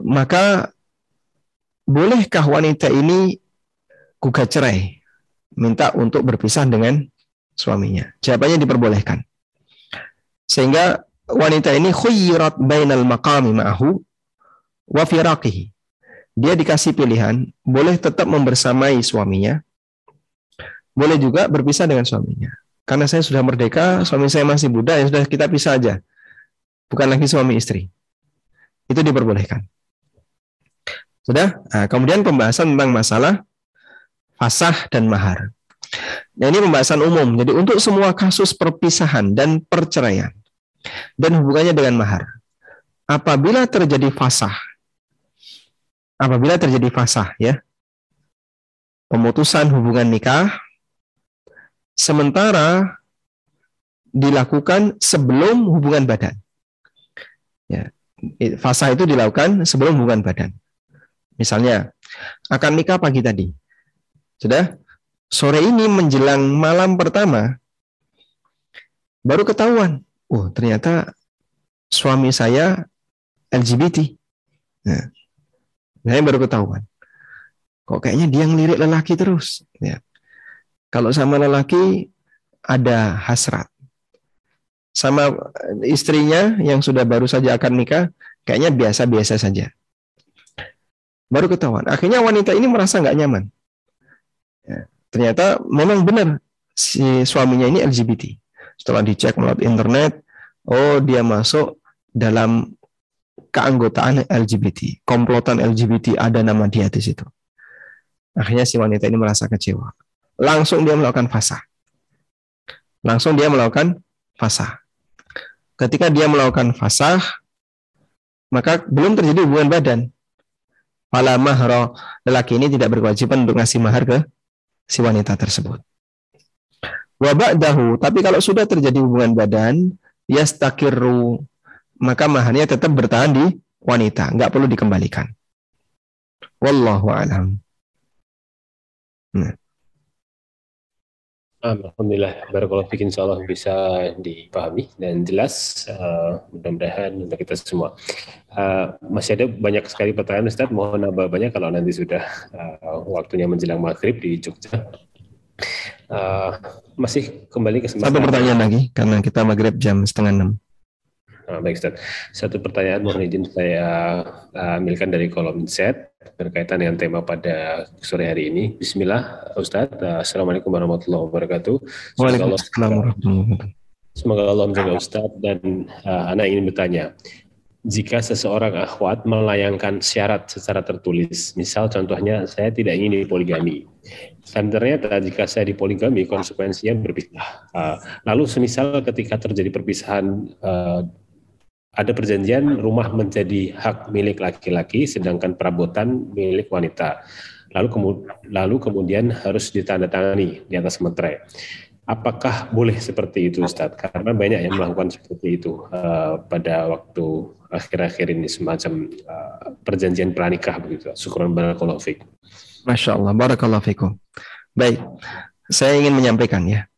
Maka bolehkah wanita ini gugat cerai, minta untuk berpisah dengan suaminya? Jawabannya diperbolehkan. Sehingga wanita ini khuyyirat bainal maqami ma'ahu wa firaqihi. Dia dikasih pilihan, boleh tetap membersamai suaminya, boleh juga berpisah dengan suaminya karena saya sudah merdeka, suami saya masih muda, ya sudah kita pisah aja. Bukan lagi suami istri. Itu diperbolehkan. Sudah? Nah, kemudian pembahasan tentang masalah fasah dan mahar. Nah, ini pembahasan umum. Jadi untuk semua kasus perpisahan dan perceraian dan hubungannya dengan mahar. Apabila terjadi fasah, apabila terjadi fasah ya, pemutusan hubungan nikah sementara dilakukan sebelum hubungan badan. Ya, fasa itu dilakukan sebelum hubungan badan. Misalnya, akan nikah pagi tadi. Sudah? Sore ini menjelang malam pertama, baru ketahuan. Oh, ternyata suami saya LGBT. Nah, saya baru ketahuan. Kok kayaknya dia ngelirik lelaki terus. Ya. Kalau sama lelaki ada hasrat. Sama istrinya yang sudah baru saja akan nikah, kayaknya biasa-biasa saja. Baru ketahuan. Akhirnya wanita ini merasa nggak nyaman. Ya, ternyata memang benar si suaminya ini LGBT. Setelah dicek melalui internet, oh dia masuk dalam keanggotaan LGBT, komplotan LGBT ada nama dia di situ. Akhirnya si wanita ini merasa kecewa. Langsung dia melakukan fasa. Langsung dia melakukan fasa. Ketika dia melakukan fasah, maka belum terjadi hubungan badan, Fala mahra, lelaki ini tidak berkewajiban untuk ngasih mahar ke si wanita tersebut. Wa ba'dahu, tapi kalau sudah terjadi hubungan badan, yastakiru, maka maharnya tetap bertahan di wanita, nggak perlu dikembalikan. Wallahu a'lam. Nah. Alhamdulillah, barakallahu fikin insyaallah bisa dipahami dan jelas uh, mudah-mudahan untuk kita semua. Uh, masih ada banyak sekali pertanyaan Ustaz, mohon nambah banyak kalau nanti sudah uh, waktunya menjelang maghrib di Jogja. Uh, masih kembali ke Satu pertanyaan lagi, karena kita maghrib jam setengah enam. Nah, baik Ustaz. Satu pertanyaan mohon izin saya uh, ambilkan dari kolom chat berkaitan dengan tema pada sore hari ini. Bismillah Ustaz. Uh, Assalamualaikum warahmatullahi wabarakatuh. Waalaikumsalam warahmatullahi wabarakatuh. Semoga Allah menjaga Ustaz dan uh, anak ingin bertanya. Jika seseorang akhwat melayangkan syarat secara tertulis, misal contohnya saya tidak ingin dipoligami, dan ternyata jika saya dipoligami konsekuensinya berpisah. Lalu semisal ketika terjadi perpisahan uh, ada perjanjian rumah menjadi hak milik laki-laki sedangkan perabotan milik wanita. Lalu lalu kemudian harus ditandatangani di atas meterai. Apakah boleh seperti itu Ustaz? Karena banyak yang melakukan seperti itu uh, pada waktu akhir-akhir ini semacam uh, perjanjian pranikah begitu. Syukuran barakallahu fiik. Masya Allah, barakallahu fikum. Baik, saya ingin menyampaikan ya,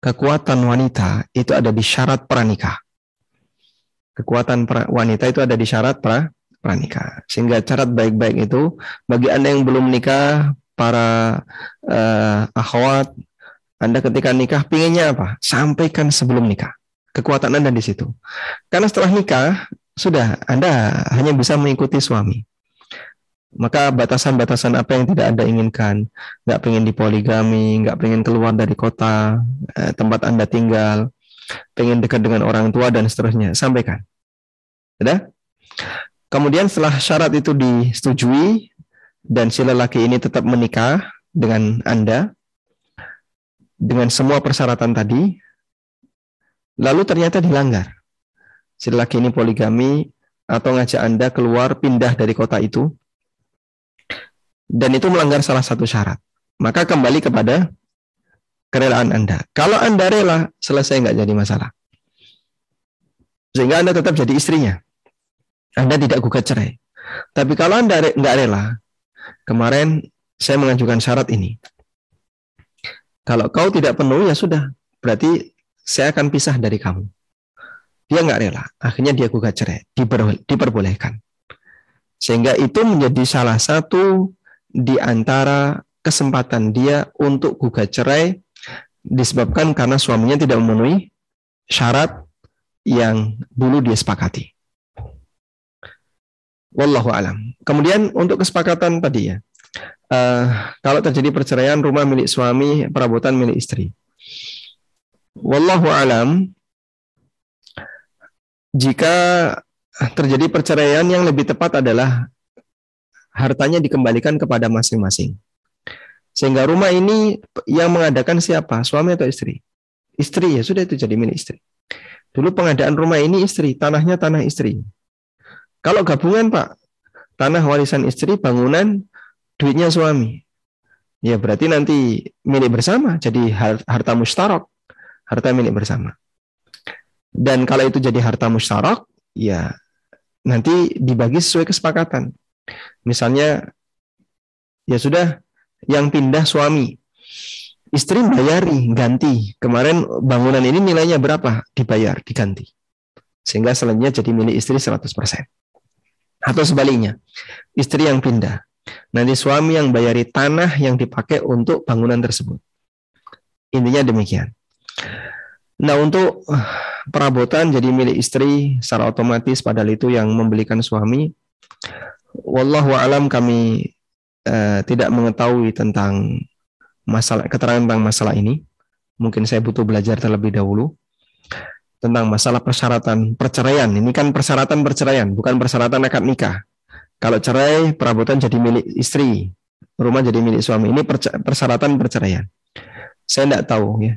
kekuatan wanita itu ada di syarat pranikah kekuatan wanita itu ada di syarat pra pranikah. Sehingga syarat baik-baik itu bagi Anda yang belum nikah, para uh, akhwat, Anda ketika nikah pinginnya apa? Sampaikan sebelum nikah. Kekuatan Anda di situ. Karena setelah nikah, sudah Anda hanya bisa mengikuti suami. Maka batasan-batasan apa yang tidak Anda inginkan, nggak pengen dipoligami, nggak pengen keluar dari kota, eh, tempat Anda tinggal, pengen dekat dengan orang tua dan seterusnya, sampaikan. Sudah? Kemudian setelah syarat itu disetujui dan si lelaki ini tetap menikah dengan Anda dengan semua persyaratan tadi, lalu ternyata dilanggar. Si lelaki ini poligami atau ngajak Anda keluar pindah dari kota itu, dan itu melanggar salah satu syarat. Maka kembali kepada kerelaan Anda. Kalau Anda rela, selesai nggak jadi masalah. Sehingga Anda tetap jadi istrinya. Anda tidak gugat cerai. Tapi kalau Anda nggak rela, kemarin saya mengajukan syarat ini. Kalau kau tidak penuh, ya sudah. Berarti saya akan pisah dari kamu. Dia nggak rela. Akhirnya dia gugat cerai. diperbolehkan. Sehingga itu menjadi salah satu di antara kesempatan dia untuk gugat cerai disebabkan karena suaminya tidak memenuhi syarat yang dulu dia sepakati. Wallahu alam. Kemudian untuk kesepakatan tadi ya, uh, kalau terjadi perceraian rumah milik suami, perabotan milik istri. Wallahu alam. Jika terjadi perceraian yang lebih tepat adalah hartanya dikembalikan kepada masing-masing. Sehingga rumah ini yang mengadakan siapa? Suami atau istri? Istri ya sudah itu jadi milik istri. Dulu pengadaan rumah ini istri, tanahnya tanah istri. Kalau gabungan Pak, tanah warisan istri, bangunan, duitnya suami. Ya berarti nanti milik bersama, jadi harta mustarok, harta milik bersama. Dan kalau itu jadi harta mustarok, ya nanti dibagi sesuai kesepakatan. Misalnya Ya sudah, yang pindah suami. Istri bayari, ganti. Kemarin bangunan ini nilainya berapa? Dibayar, diganti. Sehingga selanjutnya jadi milik istri 100%. Atau sebaliknya, istri yang pindah. Nanti suami yang bayari tanah yang dipakai untuk bangunan tersebut. Intinya demikian. Nah untuk eh, perabotan jadi milik istri secara otomatis padahal itu yang membelikan suami. Wallahu alam kami eh, tidak mengetahui tentang masalah keterangan tentang masalah ini. Mungkin saya butuh belajar terlebih dahulu tentang masalah persyaratan perceraian. Ini kan persyaratan perceraian, bukan persyaratan akad nikah. Kalau cerai, perabotan jadi milik istri, rumah jadi milik suami. Ini persyaratan perceraian. Saya tidak tahu ya